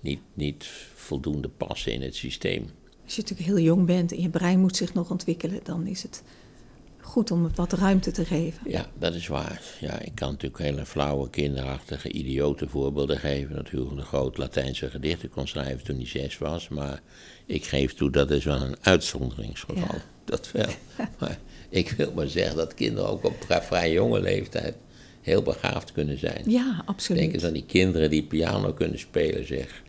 niet, niet voldoende passen in het systeem. Als je natuurlijk heel jong bent en je brein moet zich nog ontwikkelen, dan is het goed om het wat ruimte te geven. Ja, dat is waar. Ja, ik kan natuurlijk hele flauwe, kinderachtige, idiote voorbeelden geven. Natuurlijk een groot Latijnse gedichten kon schrijven toen hij zes was. Maar ik geef toe, dat is wel een uitzonderingsgeval. Dat wel. maar ik wil maar zeggen dat kinderen ook op vrij jonge leeftijd heel begaafd kunnen zijn. Ja, absoluut. Denk eens aan die kinderen die piano kunnen spelen, zeg.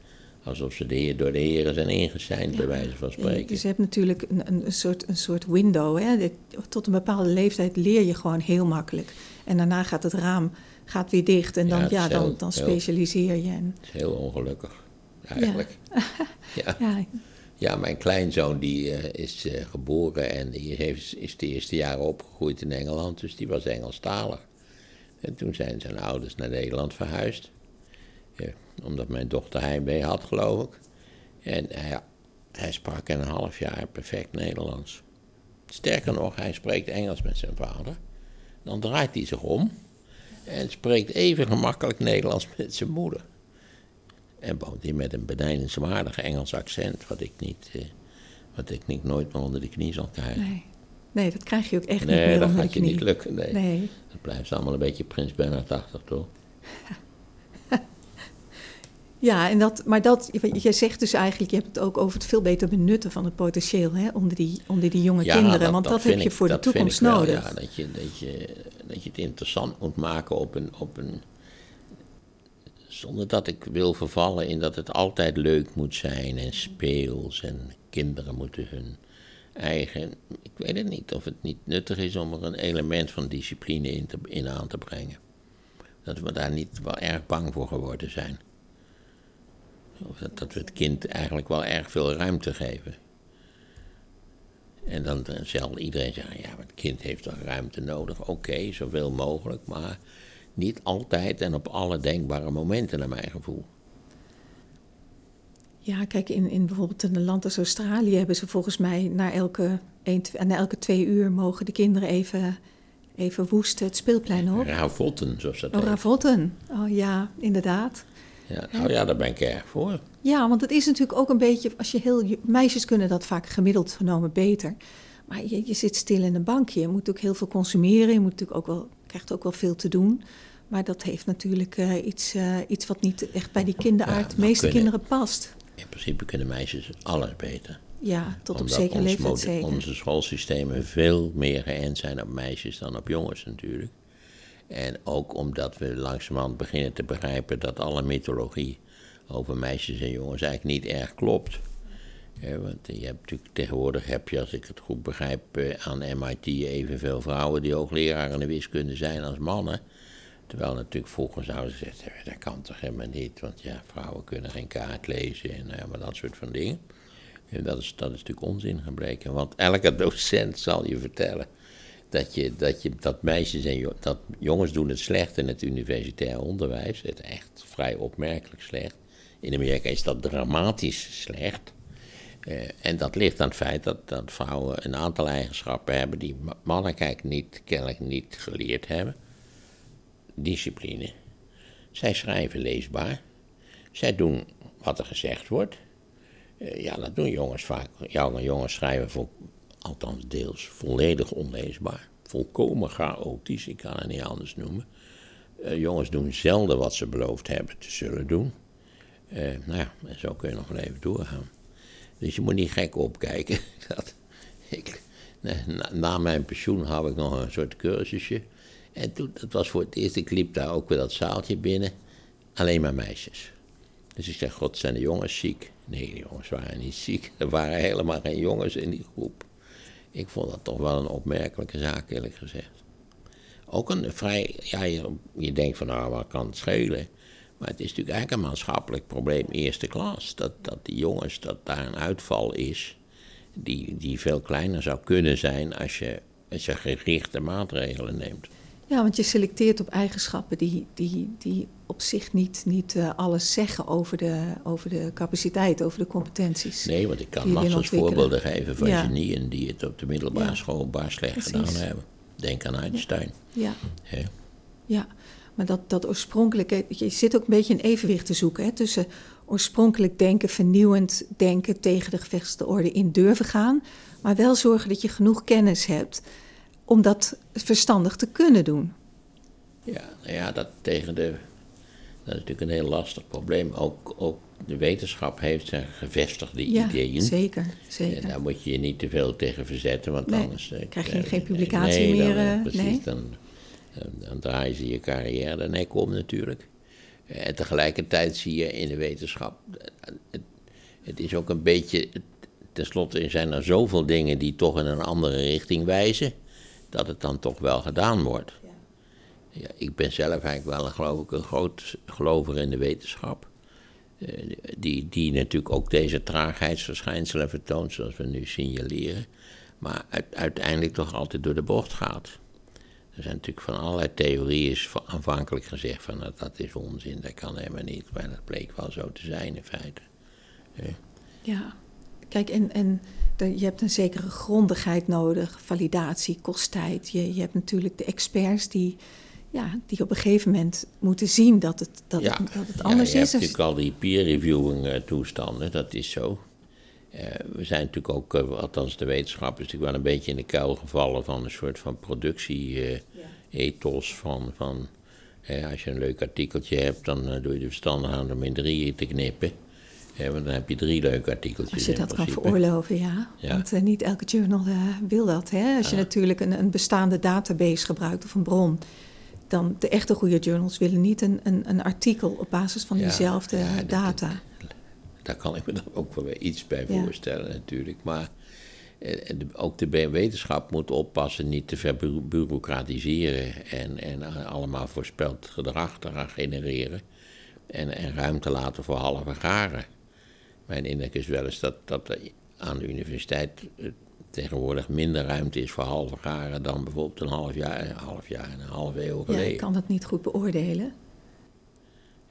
Alsof ze de heer, door de heren zijn ingeseind, bij wijze van spreken. Dus je hebt natuurlijk een, een, soort, een soort window. Hè? Tot een bepaalde leeftijd leer je gewoon heel makkelijk. En daarna gaat het raam gaat weer dicht en dan, ja, ja dan, dan specialiseer je. En... Het is heel ongelukkig, eigenlijk. Ja, ja. ja. mijn kleinzoon die uh, is uh, geboren en die heeft, is de eerste jaren opgegroeid in Engeland, dus die was Engelstalig. En toen zijn zijn ouders naar Nederland verhuisd. Omdat mijn dochter heimwee had, geloof ik. En hij, hij sprak in een half jaar perfect Nederlands. Sterker nog, hij spreekt Engels met zijn vader. Dan draait hij zich om en spreekt even gemakkelijk Nederlands met zijn moeder. En woont hij met een benijdenswaardig Engels accent, wat ik niet, eh, wat ik niet nooit meer onder de knie zal krijgen. Nee, nee dat krijg je ook echt niet meer onder de knie. Nee, dat gaat je niet lukken, nee. nee. Dat blijft allemaal een beetje Prins Bernhard-achtig, toch? Ja, en dat, maar dat, je zegt dus eigenlijk, je hebt het ook over het veel beter benutten van het potentieel hè, onder, die, onder die jonge kinderen. want dat, heb je voor de toekomst nodig. Ja, dat je, dat, je, dat je het interessant moet maken op een, op een. Zonder dat ik wil vervallen in dat het altijd leuk moet zijn en speels en kinderen moeten hun eigen. Ik weet het niet of het niet nuttig is om er een element van discipline in, te, in aan te brengen. Dat we daar niet wel erg bang voor geworden zijn. Dat we het kind eigenlijk wel erg veel ruimte geven. En dan zal iedereen zeggen, ja, maar het kind heeft toch ruimte nodig. Oké, zoveel mogelijk, maar niet altijd en op alle denkbare momenten naar mijn gevoel. Ja, kijk, in, in bijvoorbeeld een land als Australië hebben ze volgens mij na elke, een, na elke twee uur mogen de kinderen even, even woesten het speelplein op. Ravotten, zoals dat oh, heet. Ravotten, oh ja, inderdaad. Ja, nou ja, daar ben ik erg voor. Ja, want het is natuurlijk ook een beetje, als je heel, meisjes kunnen dat vaak gemiddeld genomen beter. Maar je, je zit stil in een bankje, je moet ook heel veel consumeren, je moet natuurlijk ook wel, krijgt ook wel veel te doen. Maar dat heeft natuurlijk uh, iets, uh, iets wat niet echt bij die kinderaard, ja, de meeste kunnen, kinderen past. In principe kunnen meisjes alles beter. Ja, tot op zekere leeftijd zeker. Onze schoolsystemen veel meer geënt zijn op meisjes dan op jongens natuurlijk. En ook omdat we langzamerhand beginnen te begrijpen dat alle mythologie over meisjes en jongens eigenlijk niet erg klopt. want je hebt natuurlijk, tegenwoordig heb je, als ik het goed begrijp, eh, aan MIT evenveel vrouwen die hoogleraar in de wiskunde zijn als mannen. Terwijl natuurlijk vroeger zouden ze zeggen, dat kan toch helemaal niet, want ja, vrouwen kunnen geen kaart lezen en uh, maar dat soort van dingen. En dat is, dat is natuurlijk onzin gebleken, want elke docent zal je vertellen dat, je, dat, je, dat meisjes en dat jongens doen het slecht in het universitair onderwijs. Het echt vrij opmerkelijk slecht. In Amerika is dat dramatisch slecht. Uh, en dat ligt aan het feit dat, dat vrouwen een aantal eigenschappen hebben die mannen kijk niet, kennelijk niet geleerd hebben. Discipline. Zij schrijven leesbaar. Zij doen wat er gezegd wordt. Uh, ja, dat doen jongens vaak. Jonge jongens schrijven voor althans deels, volledig onleesbaar. Volkomen chaotisch, ik kan het niet anders noemen. Uh, jongens doen zelden wat ze beloofd hebben te zullen doen. Uh, nou ja, en zo kun je nog wel even doorgaan. Dus je moet niet gek opkijken. Dat, ik, na, mijn pensioen hou ik nog een soort cursusje. En toen, dat was voor het eerst, ik liep daar ook weer dat zaaltje binnen. Alleen maar meisjes. Dus ik zeg, god, zijn de jongens ziek? Nee, de jongens waren niet ziek. Er waren helemaal geen jongens in die groep. Ik vond dat toch wel een opmerkelijke zaak, eerlijk gezegd. Ook een vrij, ja, je, je denkt van, nou, wat kan het schelen? Maar het is natuurlijk eigenlijk een maatschappelijk probleem eerste klas. Dat, dat die jongens, dat daar een uitval is, die, die veel kleiner zou kunnen zijn als je, als je gerichte maatregelen neemt. Ja, want je selecteert op eigenschappen die, die, die op zich niet, niet uh, alles zeggen over de, over de capaciteit, over de competenties. Nee, want ik kan massas voorbeelden geven van ja. genieën die het op de middelbare ja. school baar slecht Precies. gedaan hebben. Denk aan Einstein. Ja. ja. ja. Maar dat, dat oorspronkelijke, je zit ook een beetje een evenwicht te zoeken hè, tussen oorspronkelijk denken, vernieuwend denken, tegen de gevestigde orde in durven gaan, maar wel zorgen dat je genoeg kennis hebt om dat verstandig te kunnen doen. Ja, nou ja, dat tegen de. Dat is natuurlijk een heel lastig probleem. Ook, ook de wetenschap heeft zijn gevestigde ja, ideeën. Zeker, zeker. En daar moet je je niet te veel tegen verzetten, want nee, anders. Uh, krijg je geen publicatie nee, meer. Dan, precies, nee. dan, dan draaien ze je carrière de nek om natuurlijk. En tegelijkertijd zie je in de wetenschap. Het, het is ook een beetje. Ten slotte zijn er zoveel dingen die toch in een andere richting wijzen dat het dan toch wel gedaan wordt. Ja. Ik ben zelf eigenlijk wel een, geloof ik, een groot gelover in de wetenschap. Uh, die, die natuurlijk ook deze traagheidsverschijnselen vertoont, zoals we nu signaleren. Maar uiteindelijk toch altijd door de bocht gaat. Er zijn natuurlijk van allerlei theorieën aanvankelijk gezegd van dat, dat is onzin, dat kan helemaal niet. Maar dat bleek wel zo te zijn in feite. Ja, ja. kijk, en, en je hebt een zekere grondigheid nodig, validatie kost tijd. Je, je hebt natuurlijk de experts die, ja, die op een gegeven moment moeten zien dat het, dat ja. het, dat het anders ja, je is. hebt natuurlijk al die peer-reviewing uh, toestanden, dat is zo. Uh, we zijn natuurlijk ook, uh, althans de wetenschap is natuurlijk wel een beetje in de kuil gevallen van een soort van productie-ethos. van, van als je een leuk artikeltje hebt, dan doe je de verstandig aan om in drieën te knippen. Ja, want dan heb je drie leuke artikeltjes. Als je dat kan veroorloven, ja. ja. Want uh, niet elke journal uh, wil dat. Hè? Als ja. je natuurlijk een, een, bestaande database gebruikt of een bron. Dan de echte goede journals willen niet een, een, een artikel op basis van diezelfde data. Dat, dat, daar kan ik me dan ook wel weer iets bij voorstellen natuurlijk. Maar eh, ook de wetenschap moet oppassen niet te ver bureaucratiseren. En, en allemaal voorspeld gedrag te gaan genereren. En, en ruimte laten voor halve garen. Mijn indruk is wel eens dat, dat er aan de universiteit tegenwoordig minder ruimte is voor halve garen dan bijvoorbeeld een half jaar, een half jaar en een half eeuw geleden. Ja, ik kan dat niet goed beoordelen.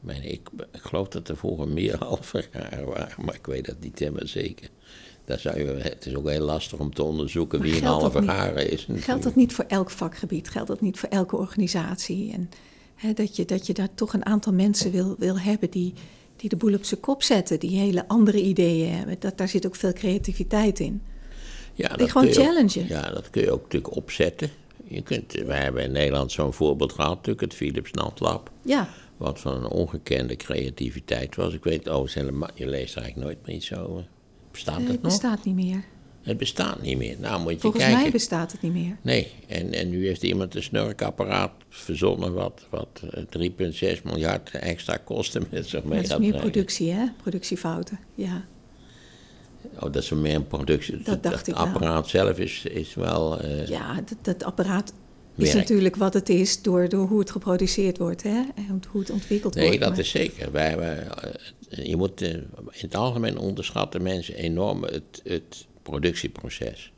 Ik, ik, ik geloof dat er vroeger meer halve garen waren, maar ik weet dat niet helemaal zeker. Daar zou je, het is ook heel lastig om te onderzoeken maar wie een halve garen is. Natuurlijk. Geldt dat niet voor elk vakgebied? Geldt dat niet voor elke organisatie? En hè, dat, je, dat je daar toch een aantal mensen wil, wil hebben die, die de boel op zijn kop zetten, die hele andere ideeën hebben. Dat, daar zit ook veel creativiteit in. Ja, die gewoon challengen. ja, dat kun je ook natuurlijk opzetten. Je kunt, wij hebben in Nederland zo'n voorbeeld gehad, natuurlijk het Philips Natlab. Ja. Wat van een ongekende creativiteit was. Ik weet, oh, je leest er eigenlijk nooit meer iets over. Bestaat het nog? Het bestaat niet meer. Het bestaat niet meer. Nou, moet je Volgens kijken. mij bestaat het niet meer. Nee, en, en nu heeft iemand een snurkapparaat verzonnen wat, wat 3,6 miljard extra kosten met zich mee Dat is meer productie, hè? Productiefouten, ja. Oh, dat is meer een productie. Dat ik wel. apparaat zelf is, is wel... Uh, ja, dat, dat apparaat werk. is natuurlijk wat het is door, door hoe het geproduceerd wordt, hè? En hoe het ontwikkeld nee, wordt. dat maar- is zeker. Wij, wij, uh, je moet in het algemeen onderschatten mensen enorm het, het productieproces.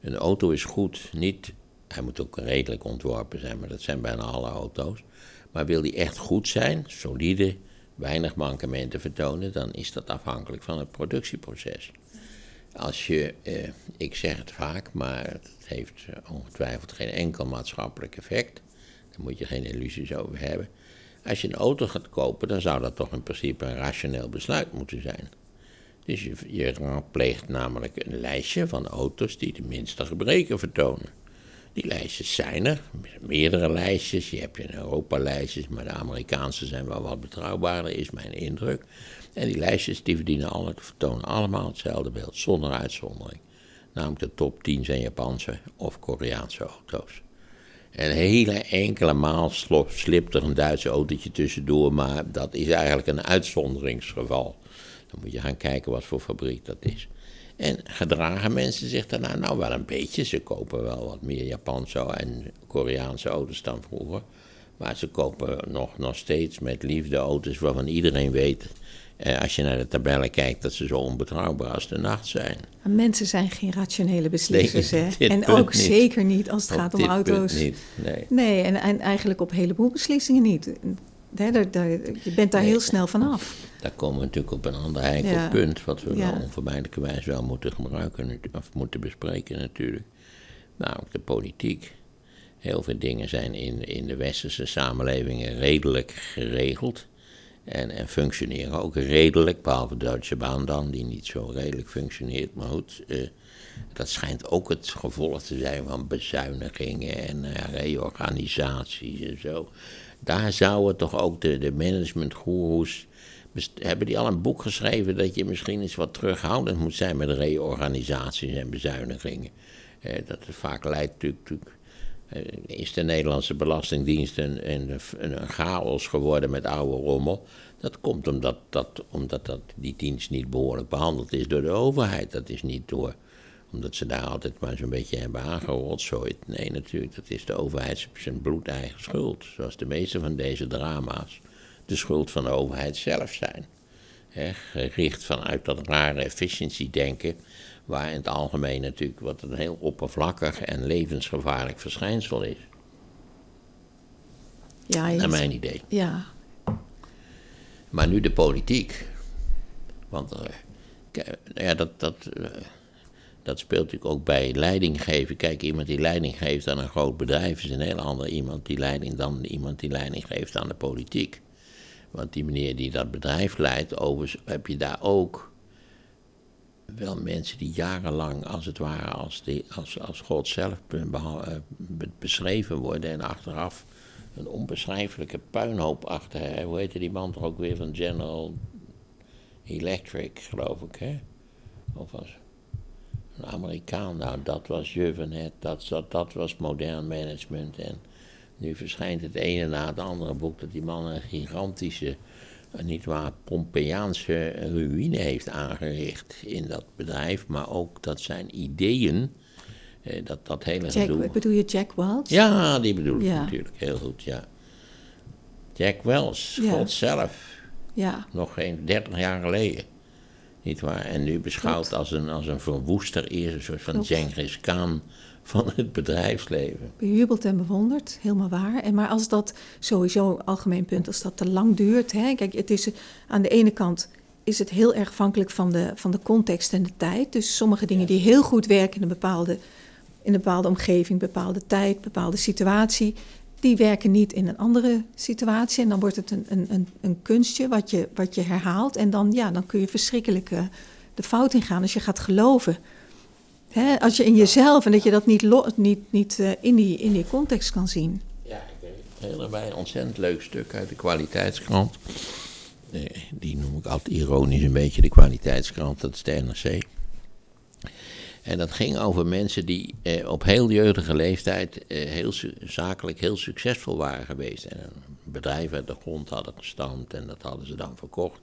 Een auto is goed, niet... Hij moet ook redelijk ontworpen zijn, maar dat zijn bijna alle auto's. Maar wil die echt goed zijn, solide, weinig mankementen vertonen, dan is dat afhankelijk van het productieproces. Als je, eh, ik zeg het vaak, maar het heeft ongetwijfeld geen enkel maatschappelijk effect. Daar moet je geen illusies over hebben. Als je een auto gaat kopen, dan zou dat toch in principe een rationeel besluit moeten zijn. Dus je, je raadpleegt namelijk een lijstje van auto's die de minste gebreken vertonen. Die lijstjes zijn er, meerdere lijstjes. Je hebt in Europa lijstjes, maar de Amerikaanse zijn wel wat betrouwbaarder, is mijn indruk. En die lijstjes die verdienen vertonen allemaal hetzelfde beeld, zonder uitzondering. Namelijk de top 10 zijn Japanse of Koreaanse auto's. En hele enkele maal slipt er een Duitse autootje tussendoor, maar dat is eigenlijk een uitzonderingsgeval. Dan moet je gaan kijken wat voor fabriek dat is. En gedragen mensen zich daarna nou wel een beetje. Ze kopen wel wat meer Japanse en Koreaanse auto's dan vroeger. Maar ze kopen nog, nog steeds met liefde auto's waarvan iedereen weet, eh, als je naar de tabellen kijkt, dat ze zo onbetrouwbaar als de nacht zijn. Mensen zijn geen rationele beslissers, hè? En ook niet. zeker niet als het Op gaat om auto's. niet, nee. Nee, en, en eigenlijk op een heleboel beslissingen niet. Hè, daar, daar, je bent daar Nee. heel snel van af. Daar komen we natuurlijk op een ander heikel Ja. punt, wat we Ja. wel onvermijdelijkerwijs wel moeten gebruiken, of moeten bespreken natuurlijk. Namelijk de politiek. Heel veel dingen zijn in, in de westerse samenlevingen redelijk geregeld. En, en functioneren ook redelijk, behalve de Duitse baan dan, die niet zo redelijk functioneert. Maar goed, eh, dat schijnt ook het gevolg te zijn van bezuinigingen en eh, reorganisaties en zo. Daar zouden toch ook de, de managementgoeroes. Hebben die al een boek geschreven dat je misschien eens wat terughoudend moet zijn met reorganisaties en bezuinigingen? Eh, dat vaak leidt natuurlijk. eh, is de Nederlandse Belastingdienst een, een, een chaos geworden met oude rommel? Dat komt omdat, dat, omdat dat, die dienst niet behoorlijk behandeld is door de overheid. Dat is niet door omdat ze daar altijd maar zo'n beetje hebben aangerotzooid. Nee, natuurlijk, dat is de overheid zijn bloedeigen schuld. Zoals de meeste van deze drama's de schuld van de overheid zelf zijn. Gericht vanuit dat rare efficiency-denken, waar in het algemeen natuurlijk wat een heel oppervlakkig en levensgevaarlijk verschijnsel is. Ja, Naar mijn idee. ja, Maar nu de politiek. Want eh, ja, dat, dat, eh, dat speelt natuurlijk ook bij leidinggeven. Kijk, iemand die leiding geeft aan een groot bedrijf is een heel ander iemand die leiding dan iemand die leiding geeft aan de politiek. Want die meneer die dat bedrijf leidt, overigens heb je daar ook wel mensen die jarenlang, als het ware, als, die, als, als God zelf eh, be- beschreven worden en achteraf een onbeschrijfelijke puinhoop achter. Hoe heette die man toch ook weer van General Electric, geloof ik, hè? Of was een Amerikaan. Nou, dat was Juvenet, dat, dat, dat was modern management. En nu verschijnt het ene na het andere boek dat die man een gigantische, eh, niet waar, Pompeiaanse ruïne heeft aangericht in dat bedrijf. Maar ook dat zijn ideeën, eh, dat, dat hele Jack, gedoe... bedoel je Jack Welch? Ja, die bedoel ik Ja. natuurlijk, heel goed, ja. Jack Wells, Ja. God zelf, Ja, nog geen 30 jaar geleden. Niet waar? En nu beschouwd als een, als een verwoester, eerst een soort van. Genghis Khan van het bedrijfsleven. bejubeld en bewonderd, helemaal waar. En maar als dat sowieso, algemeen punt, als dat te lang duurt. Hè, kijk, het is aan de ene kant is het heel erg afhankelijk van de, van de context en de tijd. Dus sommige dingen die heel goed werken in een bepaalde, in een bepaalde omgeving, bepaalde tijd, bepaalde situatie, die werken niet in een andere situatie. En dan wordt het een, een, een, een kunstje wat je, wat je herhaalt. En dan, ja, dan kun je verschrikkelijk de fout ingaan als je gaat geloven. Hè, als je in jezelf en dat je dat niet, lo- niet, niet eh, in, die, in die context kan zien. Ja, ik herinner mij een ontzettend leuk stuk uit de kwaliteitskrant. Eh, Die noem ik altijd ironisch een beetje de kwaliteitskrant, dat is de NRC. En dat ging over mensen die eh, op heel jeugdige leeftijd eh, heel zakelijk heel succesvol waren geweest. En een bedrijf uit de grond hadden gestampt en dat hadden ze dan verkocht.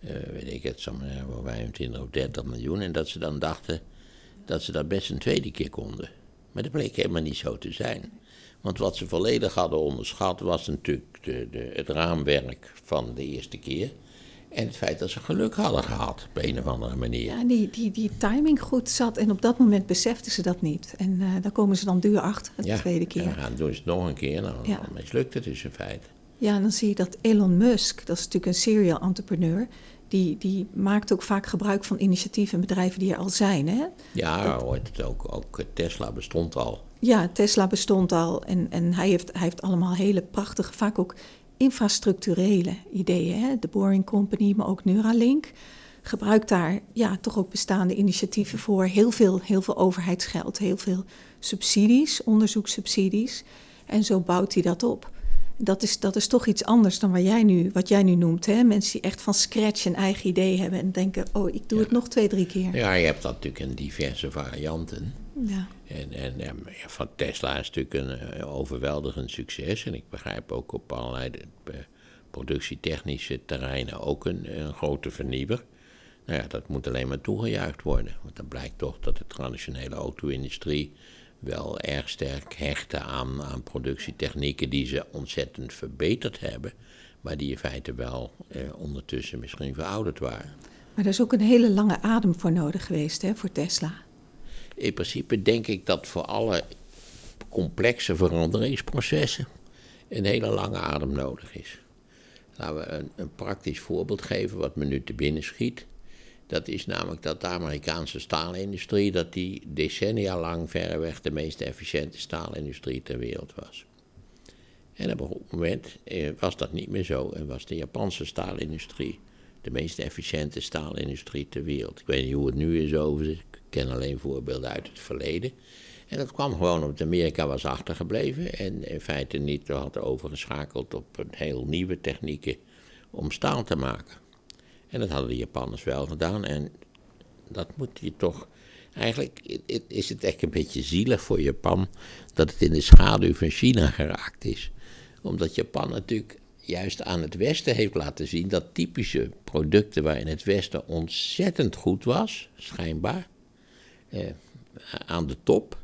Eh, weet ik het, voor 25 of 30 miljoen. En dat ze dan dachten dat ze dat best een tweede keer konden. Maar dat bleek helemaal niet zo te zijn. Want wat ze volledig hadden onderschat was natuurlijk de, de, het raamwerk van de eerste keer. En het feit dat ze geluk hadden gehad op een of andere manier. Ja, die, die, die timing goed zat en op dat moment beseften ze dat niet. En eh, daar komen ze dan duur achter, de tweede En keer. dan gaan doen ze het nog een keer, nou, Ja. dan mislukt het dus in feite. Ja, en dan zie je dat Elon Musk, dat is natuurlijk een serial entrepreneur, die, die maakt ook vaak gebruik van initiatieven en bedrijven die er al zijn. Hè? Ja, hoort het ook, ook Tesla bestond al. Ja, Tesla bestond al en, en hij, heeft, hij heeft allemaal hele prachtige, vaak ook infrastructurele ideeën. Hè? De Boring Company, maar ook Neuralink. Gebruikt daar ja, toch ook bestaande initiatieven voor. Heel veel, heel veel overheidsgeld, heel veel subsidies, onderzoekssubsidies. En zo bouwt hij dat op. Dat is, dat is toch iets anders dan wat jij nu, wat jij nu noemt. Hè? Mensen die echt van scratch een eigen idee hebben en denken: oh, ik doe het nog twee, drie keer. Ja, je hebt dat natuurlijk in diverse varianten. Ja. En, en van Tesla is natuurlijk een eh, overweldigend succes. En ik begrijp ook op allerlei uh, productietechnische terreinen ook een, een grote vernieuwer. Nou ja, dat moet alleen maar toegejuicht worden. Want dan blijkt toch dat de traditionele auto-industrie wel erg sterk hechten aan, aan productietechnieken die ze ontzettend verbeterd hebben, maar die in feite wel eh, ondertussen misschien verouderd waren. Maar er is ook een hele lange adem voor nodig geweest hè, voor Tesla. In principe denk ik dat voor alle complexe veranderingsprocessen een hele lange adem nodig is. Laten we een, een praktisch voorbeeld geven wat me nu te binnen schiet. Dat is namelijk dat de Amerikaanse staalindustrie, dat die decennia lang verreweg de meest efficiënte staalindustrie ter wereld was. En op een moment eh, was dat niet meer zo en was de Japanse staalindustrie de meest efficiënte staalindustrie ter wereld. Ik weet niet hoe het nu is over, ik ken alleen voorbeelden uit het verleden. En dat kwam gewoon omdat Amerika was achtergebleven en in feite niet had overgeschakeld op een heel nieuwe technieken om staal te maken. En dat hadden de Japanners wel gedaan. En dat moet je toch. Eigenlijk is het echt een beetje zielig voor Japan dat het in de schaduw van China geraakt is. Omdat Japan natuurlijk juist aan het Westen heeft laten zien dat typische producten waarin het Westen ontzettend goed was, schijnbaar, eh, aan de top,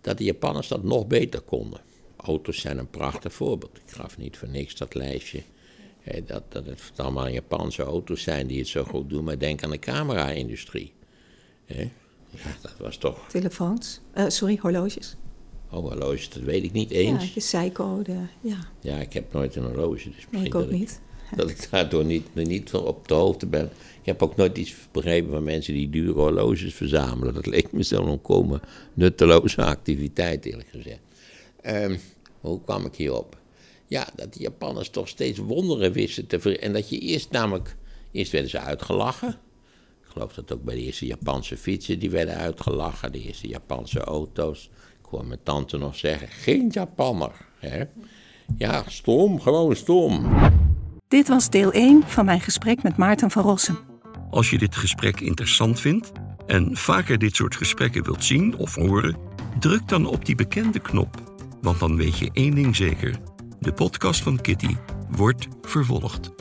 dat de Japanners dat nog beter konden. Auto's zijn een prachtig voorbeeld. Ik gaf niet voor niks dat lijstje dat, dat het allemaal Japanse auto's zijn die het zo goed doen, maar denk aan de camera-industrie. Ja, dat was toch. Telefoons, uh, sorry, horloges. Oh, horloges, dat weet ik niet eens. Ja, de Seiko, de, ja. Ja, ik heb nooit een horloge. Dus nee, ik ook niet. dat ik daardoor niet, niet op de hoogte ben. Ik heb ook nooit iets begrepen van mensen die dure horloges verzamelen. Dat leek me zo'n onkomen nutteloze activiteit, eerlijk gezegd. Um, hoe kwam ik hierop? ja, dat de Japanners toch steeds wonderen wisten te ver... En dat je eerst namelijk... Eerst werden ze uitgelachen. Ik geloof dat ook bij de eerste Japanse fietsen, die werden uitgelachen. De eerste Japanse auto's. Ik hoor mijn tante nog zeggen, geen Japanner. Hè? Ja, stom, gewoon stom. Dit was deel 1 van mijn gesprek met Maarten van Rossum. Als je dit gesprek interessant vindt en vaker dit soort gesprekken wilt zien of horen, druk dan op die bekende knop. Want dan weet je één ding zeker. De podcast van Kitty wordt vervolgd.